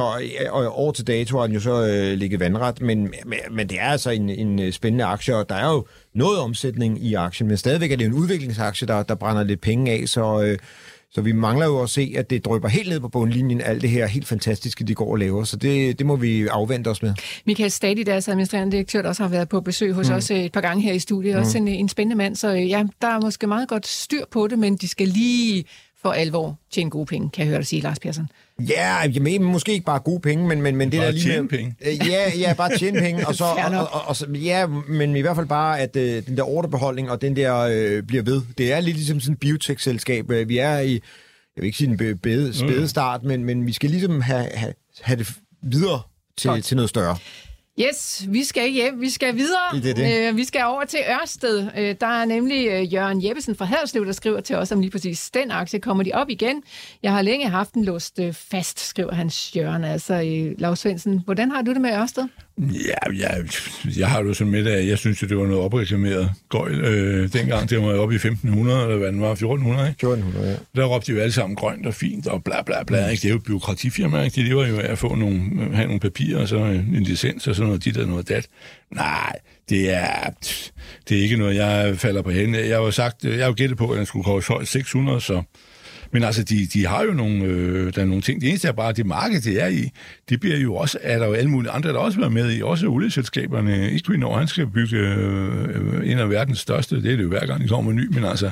og år til dato har den jo så øh, ligget vandret, men, men, men det er altså en, en øh, spændende aktie, og der er jo noget omsætning i aktien, men stadigvæk er det en udviklingsaktie, der, der brænder lidt penge af, så, øh, så vi mangler jo at se, at det drøber helt ned på bundlinjen, alt det her helt fantastiske, de går og laver. Så det, det må vi afvente os med. Michael Stadi, deres administrerende direktør, der også har været på besøg hos mm. os et par gange her i studiet, mm. også en, en spændende mand, så ja, der er måske meget godt styr på det, men de skal lige for alvor tjene gode penge, kan jeg høre dig sige, Lars Persson. Ja, jeg mener måske ikke bare gode penge, men, men, men det bare der lige tjene med, penge. Øh, Ja, ja, bare tjene penge, og så, og, og, og, og, ja, men i hvert fald bare, at øh, den der ordrebeholdning og den der øh, bliver ved. Det er lidt ligesom sådan et biotech-selskab. Øh, Vi er i, jeg vil ikke sige en be- bede, spæde start, men, men vi skal ligesom have, have, have det videre til, Godt. til noget større. Yes, vi skal hjem. Vi skal videre. Det det. Øh, vi skal over til Ørsted. Øh, der er nemlig øh, Jørgen Jeppesen fra Haderslev, der skriver til os om lige præcis den aktie. Kommer de op igen? Jeg har længe haft den låst øh, fast, skriver hans Jørgen. Altså, øh, Lars Svendsen, hvordan har du det med Ørsted? Ja, jeg, jeg har det jo sådan med at jeg synes, at det var noget opreklameret gøjl. Øh, dengang, det var oppe i 1500, eller hvad den var, 1400, ikke? 1400, ja. Der råbte de jo alle sammen grønt og fint og bla bla bla. Ikke? Det er jo et byråkratifirma, ikke? De lever jo af at få nogle, have nogle papirer, og så en licens og sådan noget dit og noget dat. Nej, det er, det er ikke noget, jeg falder på hende. Jeg har jo sagt, jeg har jo gættet på, at den skulle koste højst 600, så... Men altså, de, de har jo nogle, øh, der er nogle ting. Det eneste er bare, at det marked, det er i, det bliver jo også, er der jo alle mulige andre, der også været med i, også olieselskaberne. Equinor, han skal bygge øh, en af verdens største, det er det jo hver gang, de kommer ny, men altså,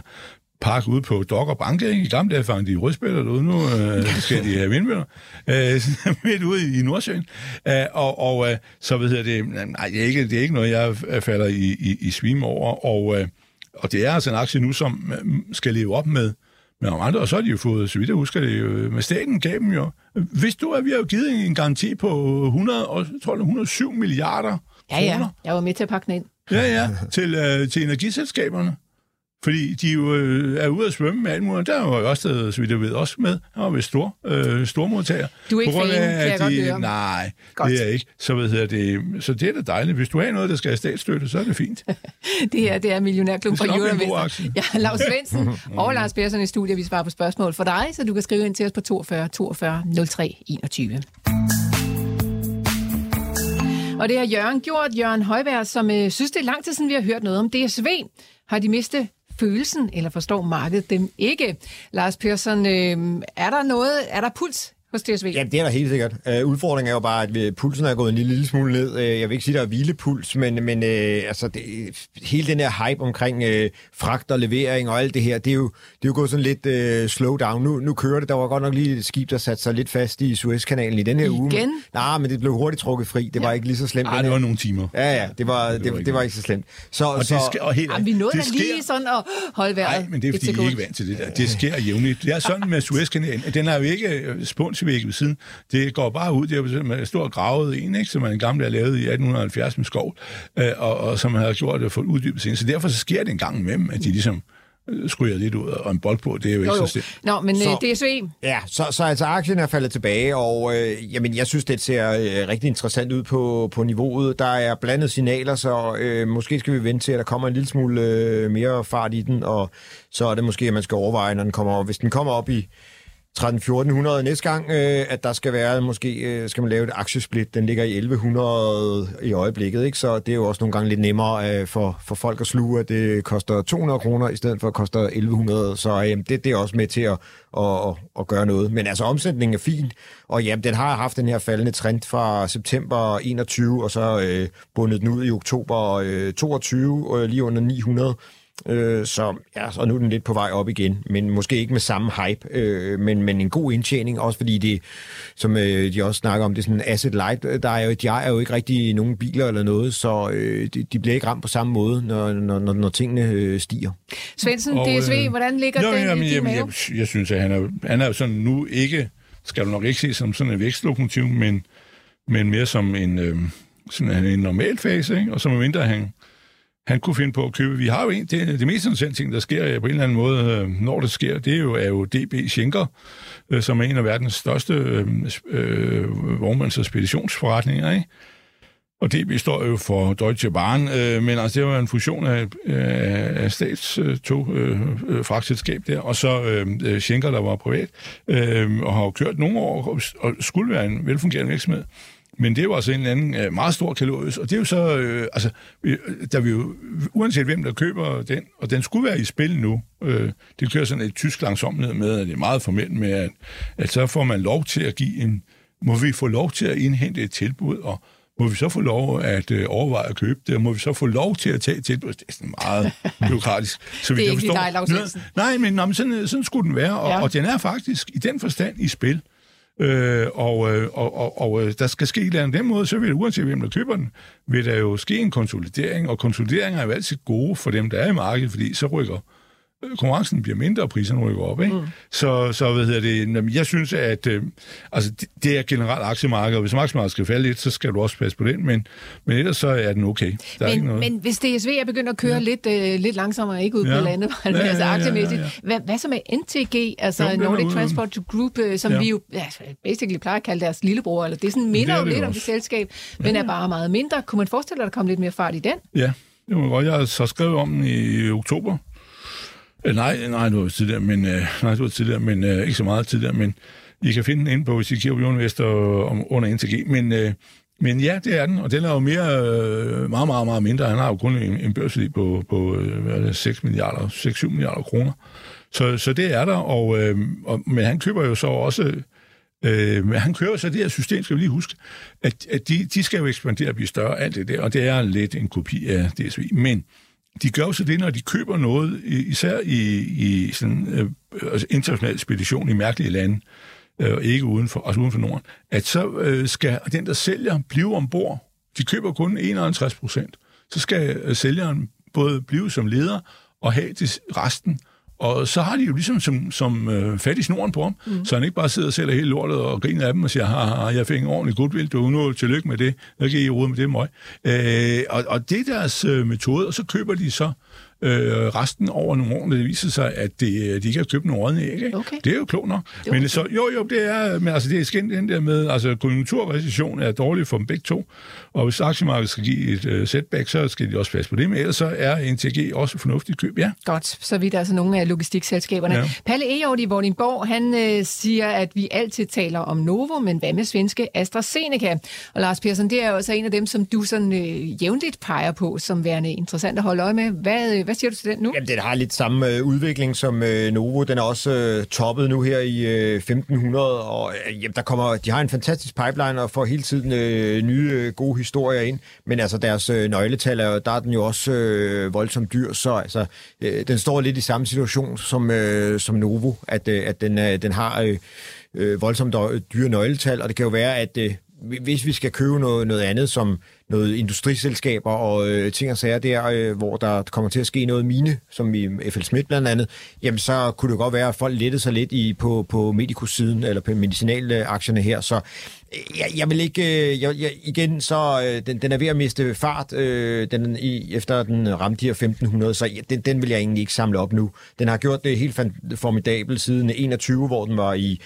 park ude på Dok og Banke. Ikke? I gamle dage fangede de rødspætter derude, nu øh, skal de have vindmøller øh, midt ude i Nordsøen. Øh, og og øh, så ved jeg det, nej, det er, ikke, det er ikke noget, jeg falder i, i, i svime over. Og, øh, og det er altså en aktie nu, som øh, skal leve op med, med nogle andre, og så har de jo fået, så vidt jeg husker det, jo, med staten gav dem jo. Hvis du at vi har jo givet en garanti på 100, og, jeg tror, er 107 milliarder Ja, ja. kroner. Jeg var med til at pakke den ind. Ja, ja, til, øh, til energiselskaberne. Fordi de jo øh, er ude at svømme med alt muligt. Der var jo også, så vidt jeg ved, også med. Han var ved stor, øh, stormodtager. Du er ikke fan, kan jeg at godt de, høre. Nej, Godt. det er jeg ikke. Så, ved jeg, det, så det er da dejligt. Hvis du har noget, der skal have statsstøtte, så er det fint. Det her, det er Millionærklub fra nok blive en god Euroinvestor. aktie. Ja, Lars Svendsen og Lars Persson i studiet. Vi svarer på spørgsmål for dig, så du kan skrive ind til os på 42 42 03 21. Og det har Jørgen gjort, Jørgen Højvær, som øh, synes, det er lang tid siden, vi har hørt noget om DSV. Har de mistet følelsen, eller forstår markedet dem ikke? Lars Persson, øh, er der noget, er der puls hos DSV? Ja, det er der helt sikkert. Uh, udfordringen er jo bare, at pulsen er gået en lille, lille smule ned. Uh, jeg vil ikke sige, at der er hvilepuls, men, men uh, altså, det, hele den her hype omkring uh, fragt og levering og alt det her, det er jo, det er jo gået sådan lidt uh, slow down. Nu, nu kører det. Der var godt nok lige et skib, der satte sig lidt fast i Suezkanalen i den her uge. Igen? Nej, men det blev hurtigt trukket fri. Det var ikke lige så slemt. Ej, den det var nogle timer. Ja, ja, det var, det, var det, ikke det var ikke så slemt. Så, Og så, det sker, og helt, Jamen, vi nåede det lige sådan at holde vejret. Nej, men det er fordi, I ikke er vant til det der. Det sker jævnligt. Det er sådan med Suezkanalen. Den er jo ikke øh, spunsvæg ved siden. Det går bare ud. Det er jo med stor gravet en, ikke, som man gamle har lavet i 1870 med skov, øh, og, og som man har gjort og fået uddybet senere. Så derfor så sker det en gang imellem, at de ligesom øh, skryger lidt ud og en bold på. Det er jo ikke Jo, jo. så slemt. Nå, men Så- øh, DSV, Ja, så, så altså aktien er faldet tilbage, og øh, jamen, jeg synes, det ser øh, rigtig interessant ud på, på niveauet. Der er blandet signaler, så øh, måske skal vi vente til, at der kommer en lille smule øh, mere fart i den, og så er det måske, at man skal overveje, når den kommer op. Hvis den kommer op i 13-1400 næste gang, øh, at der skal være, måske øh, skal man lave et aktiesplit. Den ligger i 1100 i øjeblikket, ikke? så det er jo også nogle gange lidt nemmere øh, for, for folk at sluge, at det koster 200 kroner i stedet for at koster 1100, så øh, det, det er også med til at, at, at, at gøre noget. Men altså omsætningen er fin, og jamen, den har haft den her faldende trend fra september 21, og så øh, bundet den ud i oktober øh, 22, øh, lige under 900. Øh, så ja, så nu er den lidt på vej op igen, men måske ikke med samme hype, øh, men, men en god indtjening, også fordi det, som øh, de også snakker om, det er sådan asset light. Der er jo, de er jo ikke rigtig nogen biler eller noget, så øh, de, de bliver ikke ramt på samme måde, når, når, når, når tingene øh, stiger. Svendsen, Og, DSV, øh, hvordan ligger jo, den jamen, i din jamen, mave? jeg, jeg synes, at han er, han er jo sådan nu ikke, skal du nok ikke se som sådan en vækstlokomotiv, men, men mere som en, øh, sådan en normal fase, ikke? og så mindre han, han kunne finde på at købe. Vi har jo en, det, det mest interessante ting, der sker øh, på en eller anden måde, øh, når det sker, det er jo, er jo DB Schenker, øh, som er en af verdens største øh, øh, vognmands- og speditionsforretninger, ikke? Og DB står jo for Deutsche Bahn, øh, men altså det var en fusion af, øh, af statstog øh, øh, fragtselskab der, og så øh, øh, Schenker, der var privat, øh, og har jo kørt nogle år og, og skulle være en velfungerende virksomhed. Men det er jo altså en anden øh, meget stor kalorisk, og det er jo så, øh, altså, der vi jo, uanset hvem der køber den, og den skulle være i spil nu, øh, det kører sådan et tysk langsomhed med, at det er meget formelt med, at, at så får man lov til at give en, må vi få lov til at indhente et tilbud, og må vi så få lov at øh, overveje at købe det, og må vi så få lov til at tage tilbud? Det er sådan meget byråkratisk. Så det er ikke forstår, Nej, men, nej, men sådan, sådan skulle den være, og, ja. og den er faktisk i den forstand i spil. Øh, og, øh, og, og, og øh, der skal ske et eller andet. Den måde, så vil det, uanset hvem der køber den, vil der jo ske en konsolidering, og konsolideringer er jo altid gode for dem, der er i markedet, fordi så rykker konkurrencen bliver mindre, og priserne rykker op. Ikke? Mm. Så, så hvad hedder det, jeg synes, at øh, altså, det, det er generelt aktiemarkedet, og hvis aktiemarkedet skal falde lidt, så skal du også passe på den, men, men ellers så er den okay. Der men, er ikke noget. men hvis DSV er begyndt at køre ja. lidt, øh, lidt langsommere, ikke ud ja. på landet, ja, ja, altså aktiemæssigt, ja, ja, ja. Hvad, hvad så med NTG, altså jo, Nordic Transport Group, øh, som ja. vi jo ja, basically plejer at kalde deres lillebror, eller det er sådan minder jo lidt om det selskab, men ja. er bare meget mindre. Kunne man forestille dig, at der kommer lidt mere fart i den? Ja, det var godt. Jeg så skrevet om den i oktober, Øh, nej, nej, du var tidligere, men, øh, nej, du var tidligere, men øh, ikke så meget tidligere, men I kan finde den inde på, hvis I kigger på Investor om, under NTG, men, øh, men ja, det er den, og den er jo mere, øh, meget, meget, meget mindre. Han har jo kun en, en børsværdi på, på øh, hvad er det, 6 milliarder, 6-7 milliarder kroner. Så, så det er der, og, øh, og, men han køber jo så også, øh, men han kører så det her system, skal vi lige huske, at, at de, de skal jo ekspandere og blive større, alt det der, og det er lidt en kopi af DSV, men de gør så det, når de køber noget, især i, i sådan, øh, altså international spedition i mærkelige lande, øh, ikke uden for, også uden for Norden, at så øh, skal den, der sælger, blive ombord. De køber kun 51 procent. Så skal øh, sælgeren både blive som leder og have det resten. Og så har de jo ligesom som, som øh, fat i snoren på ham, mm. så han ikke bare sidder og sælger hele lortet og griner af dem og siger, ha, jeg fik en ordentlig goodwill, du nu tillykke med det, jeg kan I rode med det møg. Øh, og, og det er deres øh, metode, og så køber de så øh, resten over nogle år, det viser sig, at de, de ikke har købt nogle rådne æg. Ikke? Okay. Det er jo klogt nok. Men okay. så, jo, jo, det er, men altså, det er skændt den der med, altså konjunkturrecession er dårligt for dem begge to, og hvis aktiemarkedet skal give et uh, setback, så skal de også passe på det, men ellers så er NTG også fornuftigt køb, ja. Godt, så vidt altså nogle af logistikselskaberne. Ja. Palle Ejord i Vordingborg, han øh, siger, at vi altid taler om Novo, men hvad med svenske AstraZeneca? Og Lars Persson, det er jo også en af dem, som du sådan øh, jævnligt peger på, som værende interessant at holde øje med. Hvad, hvad siger du til den nu? Jamen, den har lidt samme øh, udvikling som øh, Novo. Den er også øh, toppet nu her i øh, 1500, og øh, jamen, der kommer, de har en fantastisk pipeline og får hele tiden øh, nye øh, gode historier ind. Men altså, deres øh, nøgletal, er, der er den jo også øh, voldsomt dyr, så altså, øh, den står lidt i samme situation som, øh, som Novo, at, øh, at den, øh, den har øh, øh, voldsomt dyre nøgletal, og det kan jo være, at øh, hvis vi skal købe noget, noget andet, som noget industriselskaber og øh, ting og sager der, øh, hvor der kommer til at ske noget mine, som i FL Schmidt blandt andet, jamen så kunne det godt være, at folk lettede sig lidt i, på, på medicus-siden, eller på medicinalaktierne her, så øh, jeg, jeg vil ikke... Øh, jeg, jeg, igen, så øh, den, den er ved at miste fart, øh, den, i, efter den ramte de her 1500, så ja, den, den vil jeg egentlig ikke samle op nu. Den har gjort det helt formidabelt siden 21, hvor den var i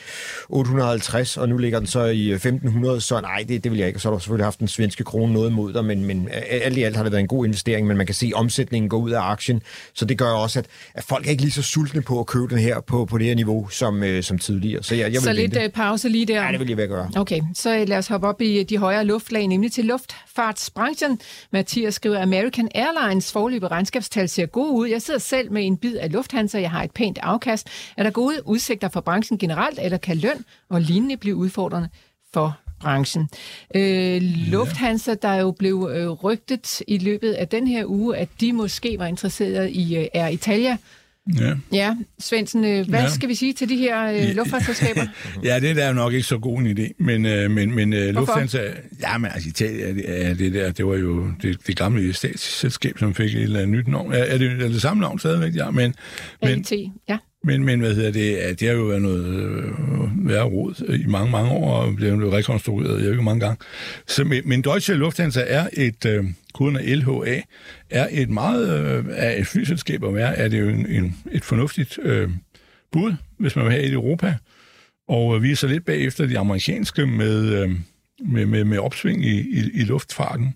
850, og nu ligger den så i 1500, så nej, det, det vil jeg ikke. Så har du selvfølgelig haft den svenske krone noget mod dig, men, men alt i alt har det været en god investering, men man kan se, at omsætningen går ud af aktien, så det gør også, at, at folk er ikke lige så sultne på at købe den her på, på det her niveau som, øh, som tidligere. Så, jeg, jeg vil så lidt vente. pause lige der? Ja, det vil jeg gøre. Okay, så lad os hoppe op i de højere luftlag, nemlig til luftfartsbranchen. Mathias skriver, American Airlines forløbige regnskabstal ser gode ud. Jeg sidder selv med en bid af Lufthansa. Jeg har et pænt afkast. Er der gode udsigter for branchen generelt, eller kan løn og lignende blive udfordrende for branchen. Øh, Lufthansa, der jo blev øh, rygtet i løbet af den her uge, at de måske var interesseret i øh, Air Italia, Ja. Ja, Svendsen, øh, hvad ja. skal vi sige til de her øh, luftfartsselskaber? ja, det der er nok ikke så god en idé, men, øh, men, men øh, Lufthansa, ja, men altså Italien, det, det der, det var jo det, det gamle statsselskab, som fik et eller andet nyt navn. Er, er, det, er det samme navn stadigvæk? Ja, men, men, ja. Men, men hvad hedder det, at det har jo været noget øh, værre råd i mange, mange år, og blevet rekonstrueret, jeg ved ikke mange gange. Så, men, men Deutsche Lufthansa er et, øh, koden af LHA, er et meget, øh, af et flyselskab at være, er det jo en, en, et fornuftigt øh, bud, hvis man vil have et i Europa. Og øh, vi er så lidt bagefter de amerikanske med, øh, med, med, med opsving i, i, i luftfarten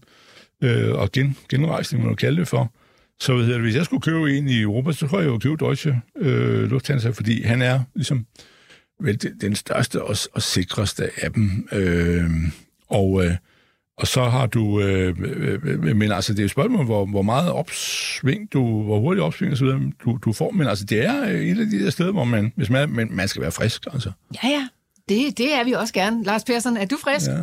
øh, og gen, genrejsning, man kan kalde det for. Så hvad hedder det, hvis jeg skulle købe en i Europa, så tror jeg jo købe Deutsche øh, Lufthansa, fordi han er ligesom vel, den største og, og sikreste af dem. Øh, og, øh, og så har du, øh, øh, men altså det er et spørgsmål, hvor, hvor meget opsving du, hvor hurtigt opsving og så videre, du, du får, men altså det er et af de der steder, hvor man, hvis man, men man skal være frisk, altså. Ja, ja. Det, det er vi også gerne. Lars Persson, er du frisk? Ja.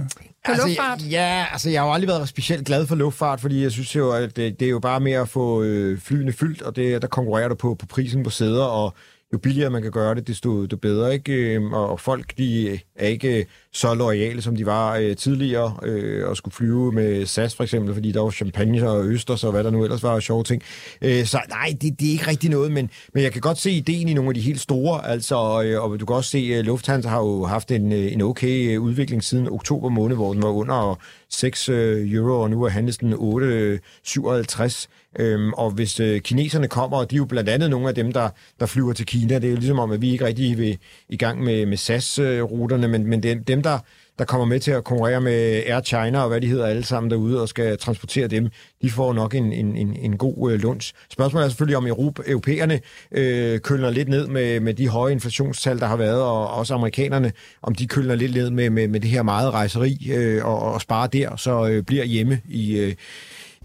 På altså, luftfart? Ja, altså jeg har jo aldrig været specielt glad for luftfart, fordi jeg synes jo, at det, det er jo bare med at få øh, flyene fyldt, og det, der konkurrerer du på, på prisen på sæder, og jo billigere man kan gøre det, desto, desto bedre. Ikke? Øhm, og, og folk de er ikke øh, så lojale, som de var øh, tidligere, øh, og skulle flyve med SAS for eksempel, fordi der var champagne og østers og hvad der nu ellers var sjove ting. Øh, så nej, det, det er ikke rigtig noget, men, men jeg kan godt se ideen i nogle af de helt store, altså, øh, og du kan også se, at Lufthansa har jo haft en, øh, en okay udvikling siden oktober måned, hvor den var under 6 øh, euro, og nu er handlet den 8,57 Øhm, og hvis øh, kineserne kommer, og de er jo blandt andet nogle af dem, der, der flyver til Kina, det er jo ligesom om, at vi ikke rigtig vil i gang med, med SAS-ruterne, men, men det er dem, der, der kommer med til at konkurrere med Air China og hvad de hedder alle sammen derude og skal transportere dem, de får nok en, en, en, en god øh, lunds. Spørgsmålet er selvfølgelig, om Europa, europæerne øh, kølner lidt ned med, med de høje inflationstal, der har været, og også amerikanerne, om de kølner lidt ned med, med, med det her meget rejseri øh, og, og sparer der, så øh, bliver hjemme i... Øh,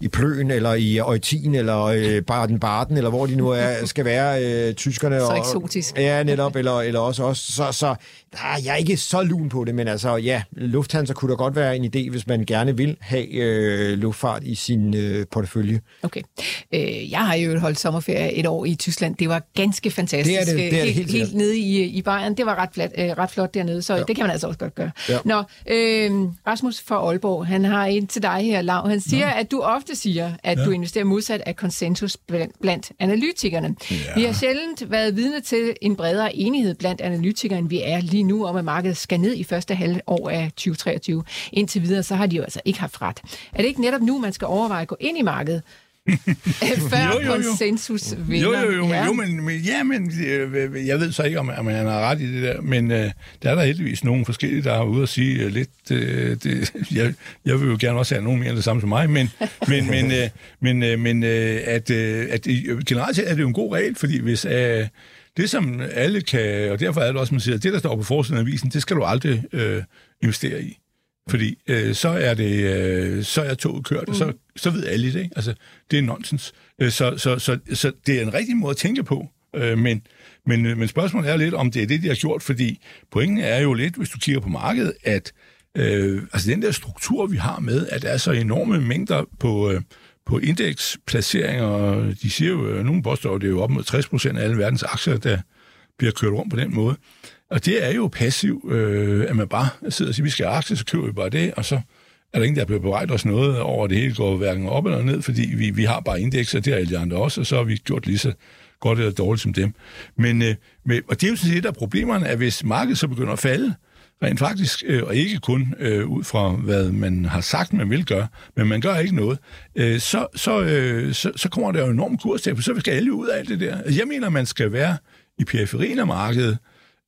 i Pløen, eller i Øjtin, eller øh, Baden-Baden, eller hvor de nu er, skal være, øh, tyskerne. Så og, eksotisk. Ja, netop, eller, eller også os. Så, så der er jeg ikke så lun på det, men altså, ja, Lufthansa kunne da godt være en idé, hvis man gerne vil have øh, luftfart i sin øh, portefølje. Okay. Øh, jeg har jo holdt sommerferie et år i Tyskland. Det var ganske fantastisk. Det er det, det er det helt, helt helt nede i, i Bayern. Det var ret, flat, øh, ret flot dernede, så ja. det kan man altså også godt gøre. Ja. Nå, øh, Rasmus fra Aalborg, han har en til dig her, Lav. Han siger, ja. at du ofte siger, at ja. du investerer modsat af konsensus blandt, blandt analytikerne. Ja. Vi har sjældent været vidne til en bredere enighed blandt analytikere, end vi er lige nu, om at markedet skal ned i første halvår af 2023. Indtil videre, så har de jo altså ikke haft ret. Er det ikke netop nu, man skal overveje at gå ind i markedet? Før Jo, jo, jo. konsensus Jo, vinder. jo, jo, men, Ja. jo men, men, ja, men øh, jeg ved så ikke, om, om han har ret i det der, men øh, der er der heldigvis nogle forskellige, der er ude at sige øh, lidt, øh, det, jeg, jeg vil jo gerne også have nogen mere end det samme som mig, men, men, men, øh, men, øh, men øh, at, øh, at øh, generelt set er det jo en god regel, fordi hvis øh, det, som alle kan, og derfor er det også, man siger, det, der står på forsiden af avisen, det skal du aldrig øh, investere i. Fordi øh, så er det øh, så er toget kørt, og så, så ved alle det. Ikke? Altså, det er nonsens. Øh, så, så, så, så det er en rigtig måde at tænke på. Øh, men, men, øh, men spørgsmålet er lidt, om det er det, de har gjort, fordi pointen er jo lidt, hvis du kigger på markedet, at øh, altså den der struktur, vi har med, at der er så enorme mængder på, øh, på indeksplaceringer, de siger jo, øh, nogle påstår, det er jo op mod 60 procent af alle verdens aktier, der bliver kørt rundt på den måde. Og det er jo passiv, øh, at man bare sidder og siger, vi skal have aktier, så køber vi bare det, og så er der ingen, der bliver beredt os noget over, det hele går hverken op eller ned, fordi vi, vi har bare indekser, det har alle de andre også, og så har vi gjort lige så godt eller dårligt som dem. Men, øh, med, og det er jo sådan set et af problemerne, at hvis markedet så begynder at falde, rent faktisk, øh, og ikke kun øh, ud fra, hvad man har sagt, man vil gøre, men man gør ikke noget, øh, så, så, øh, så, så kommer der jo enormt kurstab, for så skal alle ud af alt det der. Jeg mener, man skal være i periferien af markedet,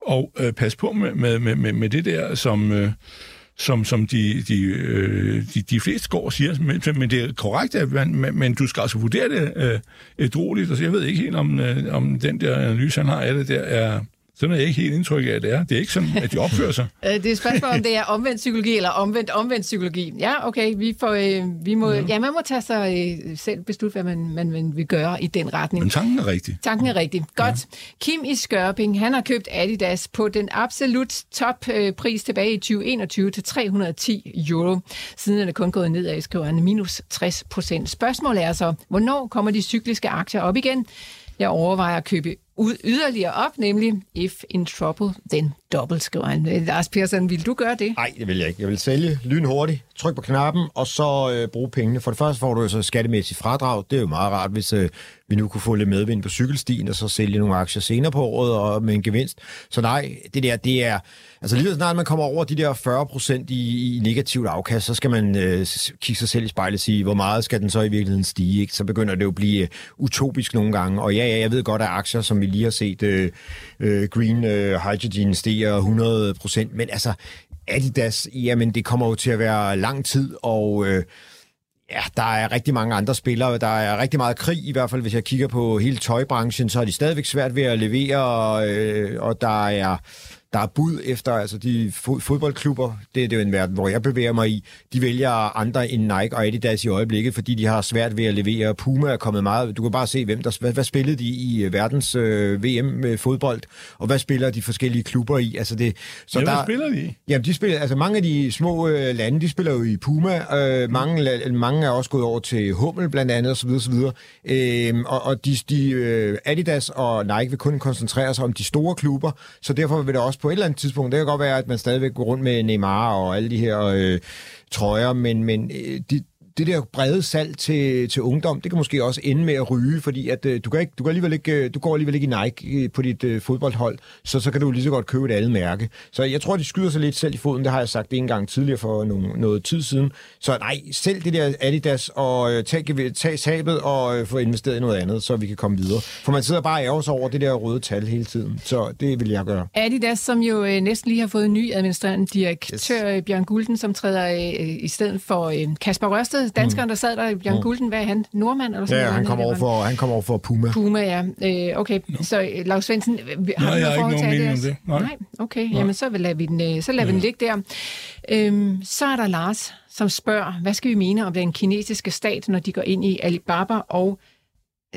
og øh, passe på med, med, med, med, det der, som, øh, som, som de, de, øh, de, de fleste går og siger. Men, men det er korrekt, at man, men, men du skal altså vurdere det øh, ædroligt. Altså, jeg ved ikke helt, om, øh, om den der analyse, han har af det der, er... Sådan er jeg ikke helt indtryk af, at det er. Det er ikke sådan, at de opfører sig. Øh, Det er et spørgsmål, om det er omvendt psykologi eller omvendt omvendt psykologi. Ja, okay, vi, får, øh, vi må, ja, man må tage sig øh, selv beslutte, hvad man, man, man vil gøre i den retning. Men tanken er rigtig. Tanken er rigtig. Godt. Ja. Kim i Skørping, han har købt Adidas på den absolut toppris tilbage i 2021 til 310 euro. Siden er det kun gået nedad, skriver han, minus 60 procent. Spørgsmålet er så, hvornår kommer de cykliske aktier op igen? Jeg overvejer at købe yderligere op, nemlig if in trouble, then dobbelt, skriver han. Øh, Lars Persson, vil du gøre det? Nej, det vil jeg ikke. Jeg vil sælge lynhurtigt, tryk på knappen, og så øh, bruge pengene. For det første får du jo så skattemæssigt fradrag. Det er jo meget rart, hvis øh, vi nu kunne få lidt medvind på cykelstien, og så sælge nogle aktier senere på året og med en gevinst. Så nej, det der, det er... Altså lige så snart man kommer over de der 40 procent i, i negativt afkast, så skal man øh, kigge sig selv i spejlet og sige, hvor meget skal den så i virkeligheden stige? Ikke? Så begynder det jo at blive øh, utopisk nogle gange. Og ja, ja, jeg ved godt, at aktier, som vi lige har set, øh, øh, Green øh, Hydrogen stiger 100 procent, men altså Adidas, jamen det kommer jo til at være lang tid, og... Øh, Ja, der er rigtig mange andre spillere. Der er rigtig meget krig, i hvert fald hvis jeg kigger på hele tøjbranchen, så er de stadigvæk svært ved at levere, øh, og der er der er bud efter, altså de fodboldklubber, det, det er jo en verden, hvor jeg bevæger mig i, de vælger andre end Nike og Adidas i øjeblikket, fordi de har svært ved at levere. Puma er kommet meget, du kan bare se, hvem der, hvad, hvad spillede de i øh, verdens øh, VM med fodbold, og hvad spiller de forskellige klubber i? Altså det, så ja, der, hvad spiller de Jamen, de spiller, altså mange af de små øh, lande, de spiller jo i Puma, øh, mange, mange er også gået over til Hummel blandt andet, osv. osv. Øh, og, og de, de, øh, Adidas og Nike vil kun koncentrere sig om de store klubber, så derfor vil det også på et eller andet tidspunkt, det kan godt være, at man stadigvæk går rundt med Neymar og alle de her øh, trøjer, men, men øh, de, det der brede salg til, til ungdom, det kan måske også ende med at ryge, fordi at, øh, du, kan ikke, du, kan alligevel ikke, øh, du går alligevel ikke i Nike øh, på dit øh, fodboldhold, så, så kan du lige så godt købe et andet mærke. Så jeg tror, de skyder sig lidt selv i foden, det har jeg sagt en gang tidligere for nogle, noget tid siden. Så nej, selv det der Adidas, og øh, tag, tag sabet og øh, få investeret i noget andet, så vi kan komme videre. For man sidder bare og sig over det der røde tal hele tiden, så det vil jeg gøre. Adidas, som jo øh, næsten lige har fået en ny administrerende direktør, yes. Bjørn Gulden, som træder øh, i stedet for øh, Kasper Rørsted, danskeren, mm. der sad der, Bjørn mm. Gulden, hvad er han? Nordmand? Eller sådan ja, han kommer over, for, han kommer over for Puma. Puma, ja. Øh, okay, no. så øh, Lars Svendsen, har Nej, du har ikke nogen mening om det. Nej, Nej okay, Nej. jamen så lader vi den, øh, så lader ja. vi den ligge der. Øhm, så er der Lars, som spørger, hvad skal vi mene om den kinesiske stat, når de går ind i Alibaba og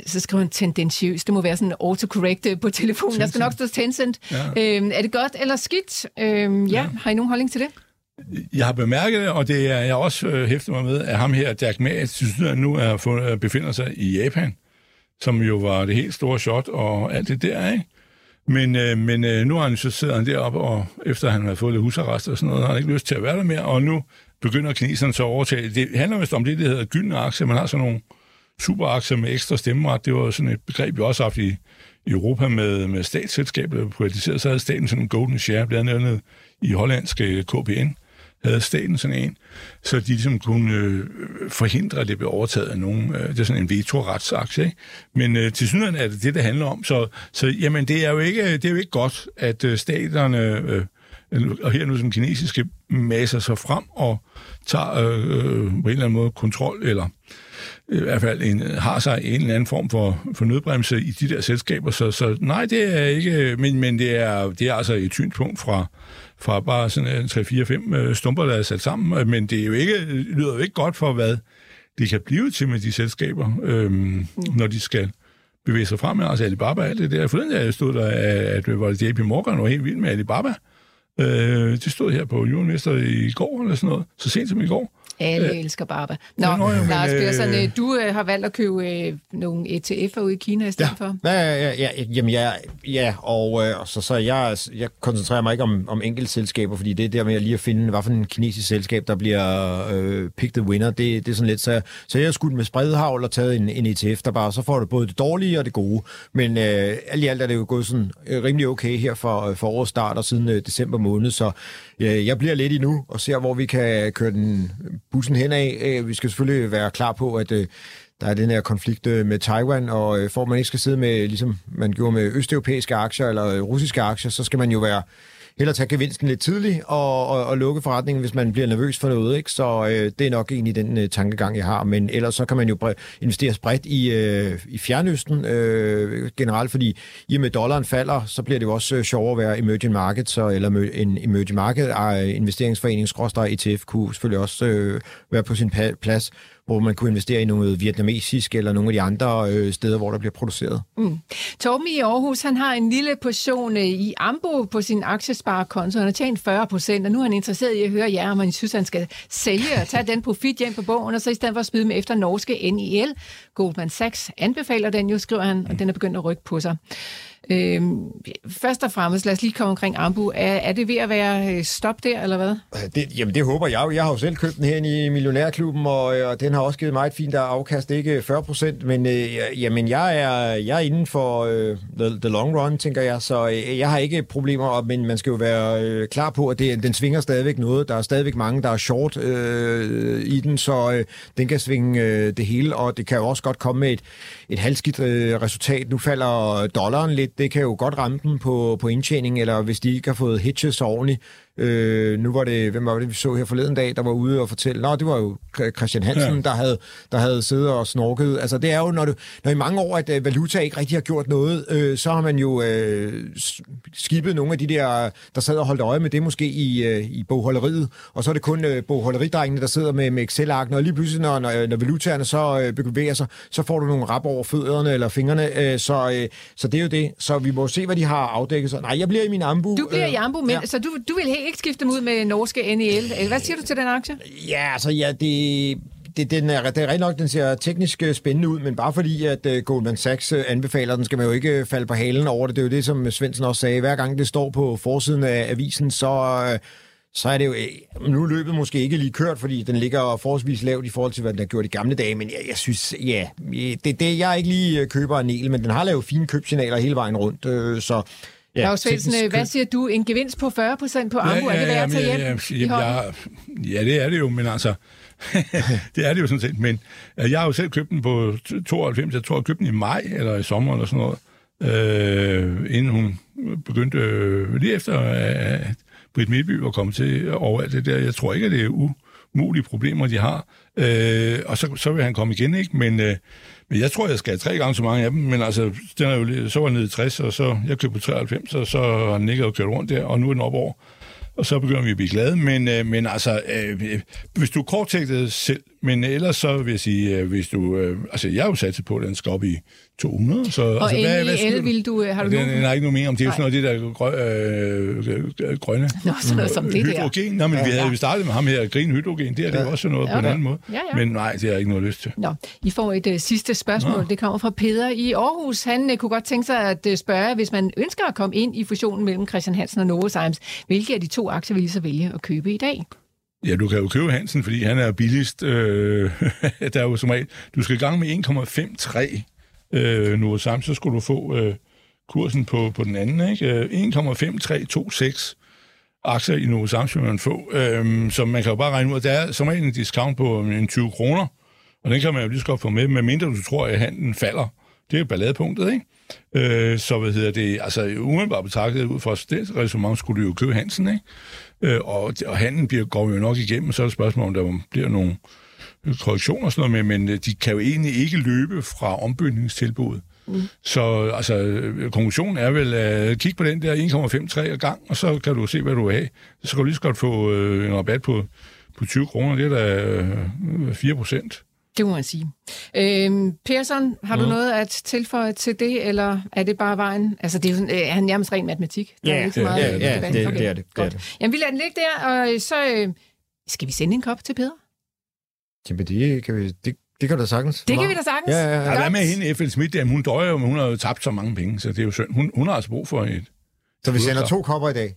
så skriver han tendensiøst. Det må være sådan autocorrect øh, på telefonen. Tencent. Der skal nok stå Tencent. Ja. Øhm, er det godt eller skidt? Øhm, ja. ja, har I nogen holdning til det? Jeg har bemærket det, og det er jeg også øh, hæftet mig med, at ham her, Jack Ma, synes jeg nu er, fundet, øh, befinder sig i Japan, som jo var det helt store shot og alt det der, ikke? Men, øh, men øh, nu har han så sidder han deroppe, og efter han har fået lidt husarrest og sådan noget, har han ikke lyst til at være der mere, og nu begynder kineserne så at overtage. Det handler vist om det, der hedder gyldne aktier. Man har sådan nogle superaktier med ekstra stemmeret. Det var sådan et begreb, vi også har haft i, i Europa med, med statsselskaber, der privatiseret. Så havde staten sådan en golden share, blandt andet i hollandske KPN havde staten sådan en, så de ligesom kunne øh, forhindre, at det blev overtaget af nogen. Øh, det er sådan en veto-retsaktie, ikke? Men øh, til synligheden er det det, det handler om. Så, så jamen, det er, jo ikke, det er jo ikke godt, at øh, staterne, øh, øh og her nu som kinesiske, masser sig frem og tager øh, øh, på en eller anden måde kontrol, eller øh, i hvert fald en, har sig en eller anden form for, for nødbremse i de der selskaber. Så, så nej, det er ikke, men, men det, er, det er altså et synspunkt fra, fra bare sådan 3-4-5 øh, stumper, der er sat sammen, øh, men det er jo ikke, lyder jo ikke godt for, hvad det kan blive til med de selskaber, øhm, mm. når de skal bevæge sig frem. Altså Alibaba, alt det der. For den der stod der, at, at var det JP Morgan var helt vild med Alibaba. Øh, det stod her på Jordmester i går, eller sådan noget, så sent som i går. Alle øh, elsker Barba. Nå, nå ja, Lars Persson, øh, du øh, har valgt at købe øh, nogle ETF'er ude i Kina i stedet ja. for. Ja, ja, ja, jamen ja, ja og øh, så, så jeg, jeg koncentrerer mig ikke om, om selskaber, fordi det er der med at lige at finde, hvad for en kinesisk selskab, der bliver øh, pick the winner, det, det er sådan lidt, så, så jeg har skudt med spredhavl og taget en, en ETF, der bare, så får du både det dårlige og det gode, men øh, alt i alt er det jo gået sådan øh, rimelig okay her for, for årets start og siden øh, december måned, så øh, jeg bliver lidt i nu og ser, hvor vi kan køre den bussen henad. af. vi skal selvfølgelig være klar på, at øh, der er den her konflikt øh, med Taiwan, og for at man ikke skal sidde med, ligesom man gjorde med østeuropæiske aktier eller russiske aktier, så skal man jo være hellere tage gevinsten lidt tidligt og, og, og lukke forretningen, hvis man bliver nervøs for noget. Ikke? Så øh, det er nok egentlig den øh, tankegang, jeg har. Men ellers så kan man jo investere spredt i, øh, i Fjernøsten øh, generelt, fordi i og med dollaren falder, så bliver det jo også øh, sjovere at være emerging markets, eller en emerging market øh, investeringsforening, ETF, kunne selvfølgelig også øh, være på sin plads hvor man kunne investere i noget vietnamesisk eller nogle af de andre øh, steder, hvor der bliver produceret. Mm. Torben i Aarhus, han har en lille portion øh, i Ambo på sin aktiesparekonto. Han har tjent 40 procent, og nu er han interesseret i at høre jer, om han synes, han skal sælge og tage den profit hjem på bogen, og så i stedet for at smide med efter norske NIL. Goldman Sachs anbefaler den jo, skriver han, og den er begyndt at rykke på sig. Øhm, først og fremmest, lad os lige komme omkring Ambu. Er, er det ved at være øh, stop der, eller hvad? Øh, det, jamen, det håber jeg jo. Jeg har jo selv købt den her i Millionærklubben, og, og den har også givet mig et fint afkast. Ikke 40 procent, men øh, jamen, jeg, er, jeg er inden for øh, the, the long run, tænker jeg. Så øh, jeg har ikke problemer, men man skal jo være øh, klar på, at det, den svinger stadigvæk noget. Der er stadigvæk mange, der er short øh, i den, så øh, den kan svinge øh, det hele, og det kan jo også godt komme med et, et halvskidt øh, resultat. Nu falder dollaren lidt. Det kan jo godt ramme dem på, på indtjening, eller hvis de ikke har fået hitches ordentligt. Øh, nu var det, hvem var det, vi så her forleden dag, der var ude og fortælle, nå, det var jo Christian Hansen, ja. der, havde, der havde siddet og snorket. Altså, det er jo, når, du, når i mange år, at uh, valuta ikke rigtig har gjort noget, øh, så har man jo øh, skibet nogle af de der, der sad og holdt øje med det måske i, øh, i bogholderiet, og så er det kun øh, bogholderidrengene, der sidder med, med Excel-arken, og lige pludselig, når, når, når valutaerne så øh, bevæger sig, så får du nogle rap over fødderne eller fingrene, øh, så, øh, så det er jo det. Så vi må se, hvad de har afdækket. Så, nej, jeg bliver i min ambu. Du bliver øh, i ambu, men, ja. så du, du vil ikke skifte dem ud med norske NEL. Hvad siger du til den aktie? Ja, altså, ja, det, det, den er, det er rigtig nok, den ser teknisk øh, spændende ud, men bare fordi, at uh, Goldman Sachs øh, anbefaler den, skal man jo ikke falde på halen over det. Det er jo det, som Svendsen også sagde. Hver gang det står på forsiden af avisen, så... Uh, så er det jo, nu løbet måske ikke lige kørt, fordi den ligger forholdsvis lavt i forhold til, hvad den har gjort i gamle dage, men jeg, jeg synes, ja, det, det, jeg ikke lige køber en el, men den har lavet fine købsignaler hele vejen rundt, øh, så Ja, Lars Svendsen, hvad siger du? En gevinst på 40 procent på Ambu, ja, ja, er det værd at tage hjem ja, ja, ja, ja, det er det jo, men altså, det er det jo sådan set, men øh, jeg har jo selv købt den på 92, jeg tror, jeg købte den i maj, eller i sommer, eller sådan noget, øh, inden hun begyndte, øh, lige efter at Britt Midtby var kommet til over alt det der. Jeg tror ikke, at det er umulige problemer, de har. Øh, og så, så vil han komme igen, ikke? Men, øh, men jeg tror, jeg skal have tre gange så mange af dem. Men altså, den er jo, så var den nede i 60, og så jeg købte på 93, og så har den ikke kørt rundt der, og nu er den op over og så begynder vi at blive glade. Men, øh, men altså, øh, øh hvis du kortsigtet selv, men ellers så vil jeg sige, øh, hvis du... Øh, altså, jeg har jo sat på, at den skal op i 200. Så, og altså, hvad, hvad el vil du... Øh, har du den, den har ikke noget mere om. Det er jo sådan noget, det der grø, øh, grønne... Nå, sådan noget som det hydrogen. Nå, men ja, vi havde ja. startet med ham her, grin hydrogen. Det er ja. det også noget ja. på en anden måde. Ja, ja. Men nej, det har jeg ikke noget lyst til. Nå, I får et uh, sidste spørgsmål. Nå. Det kommer fra Peder i Aarhus. Han uh, kunne godt tænke sig at uh, spørge, hvis man ønsker at komme ind i fusionen mellem Christian Hansen og Novozymes, hvilke af de to aktier vil I så vælge at købe i dag? Ja, du kan jo købe Hansen, fordi han er billigst. Øh, der er jo som regel, du skal i gang med 1,53 øh, nu, og samt så skulle du få øh, kursen på, på den anden, ikke? Øh, 1,5326 aktier i Novo Samsung man få, øh, så man kan jo bare regne ud, at der er som regel en discount på øh, en 20 kroner, og den kan man jo lige så godt få med, medmindre du tror, at handlen falder. Det er jo balladepunktet, ikke? Øh, så hvad hedder det, altså umiddelbart betragtet ud fra det resonemang, skulle du jo købe Hansen, ikke? Øh, og, og handlen bliver, går jo nok igennem, så er det spørgsmål, om der bliver nogle korrektioner og sådan noget med, men øh, de kan jo egentlig ikke løbe fra ombytningstilbuddet. Mm. Så altså, konklusionen er vel at uh, kigge på den der 1,53 gang, og så kan du se, hvad du vil have. Så kan du lige så godt få uh, en rabat på, på 20 kroner. Det er da uh, 4 procent. Det må man sige. Øhm, Persson, har du ja. noget at tilføje til det, eller er det bare vejen? Altså, det er, jo, øh, er han nærmest ren matematik. Der ja, er ikke så meget ja, ja, det, okay. det, er det. det, er det. Jamen, vi lader den ligge der, og så øh, skal vi sende en kop til Peder? Jamen, det kan vi... Det, det kan da sagtens. Det kan vi da sagtens. Ja, ja, ja. Hvad med hende, F.L. Schmidt? Jamen, hun døjer jo, men hun har jo tabt så mange penge, så det er jo synd. Hun, hun har altså brug for et... Så vi sender to kopper i dag?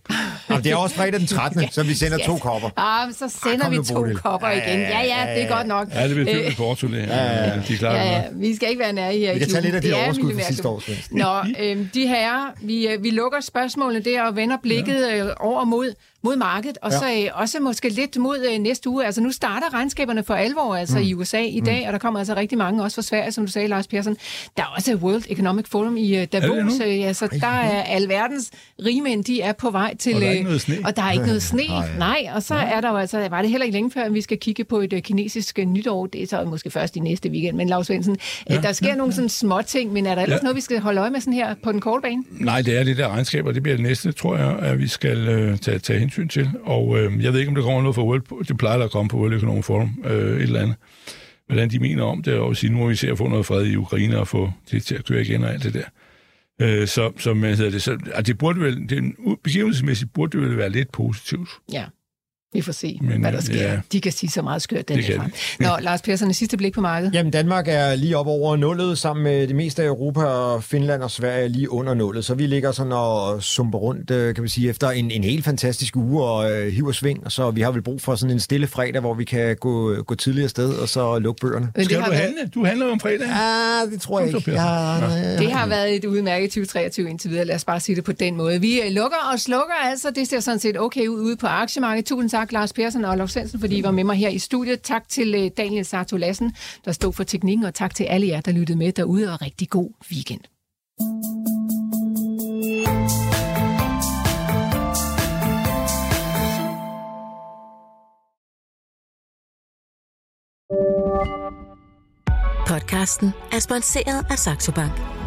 Jamen, det er også fredag den 13., så vi sender to kopper. Ah, så sender vi to kopper igen. Ja, ja, det er godt nok. Ja, det bliver fyldt med Porto, det her. Ja, ja. De ja, ja. Vi skal ikke være nær her Vi kan tage lidt af de overskud fra sidste år. Nå, øh, de her, vi, øh, vi lukker spørgsmålene der og vender blikket ja. Øh, over mod mod markedet, og ja. så øh, også måske lidt mod øh, næste uge. Altså nu starter regnskaberne for alvor altså mm. i USA i dag, mm. og der kommer altså rigtig mange, også fra Sverige, som du sagde, Lars Persson. Der er også World Economic Forum i øh, Davos, øh, altså der er alverdens rigmænd, de er på vej til... Og der er ikke noget sne. Og der er ikke noget sne, nej. nej. Og så ja. er der jo altså, var det heller ikke længe før, at vi skal kigge på et uh, kinesisk uh, nytår. Det er så måske først i næste weekend, men Lars Svendsen, ja. der sker ja. nogle sådan små ting, men er der ellers ja. noget, vi skal holde øje med sådan her på den korte bane? Nej, det er det der regnskab, og det bliver det næste, tror jeg, at vi skal uh, tage, tage hensyn til. Og øh, jeg ved ikke, om der kommer noget fra World, det plejer der at komme på World Economic Forum, øh, et eller andet. Hvordan de mener om det, og sige, nu må vi se at få noget fred i Ukraine og få det til at køre igen og alt det der. Øh, så, så, man hedder det, så altså, det burde vel, det, begivenhedsmæssigt burde det vel være lidt positivt. Ja. Vi får se, Men, hvad der sker. ja. De kan sige så meget skørt den frem. Nå, Lars Persson, sidste blik på markedet. Jamen, Danmark er lige op over nullet, sammen med det meste af Europa, og Finland og Sverige er lige under nullet. Så vi ligger sådan og sumper rundt, øh, kan man sige, efter en, en helt fantastisk uge og øh, hiver sving. Og så vi har vel brug for sådan en stille fredag, hvor vi kan gå, gå tidligere sted og så lukke bøgerne. Men Skal du har, handle? Du handler jo om fredag. Ah, det tror jeg ikke. Jeg, været, det har været et udmærket 2023 indtil videre. Lad os bare sige det på den måde. Vi øh, lukker og slukker altså. Det ser sådan set okay ud ude på aktiemarkedet. Tusind tak, Lars Persson og Olof Svendsen, fordi I var med mig her i studiet. Tak til øh, Daniel Sarto Lassen, der stod for teknikken, og tak til alle jer, der lyttede med derude, og rigtig god weekend. Podcasten er sponsoreret af Saxo Bank.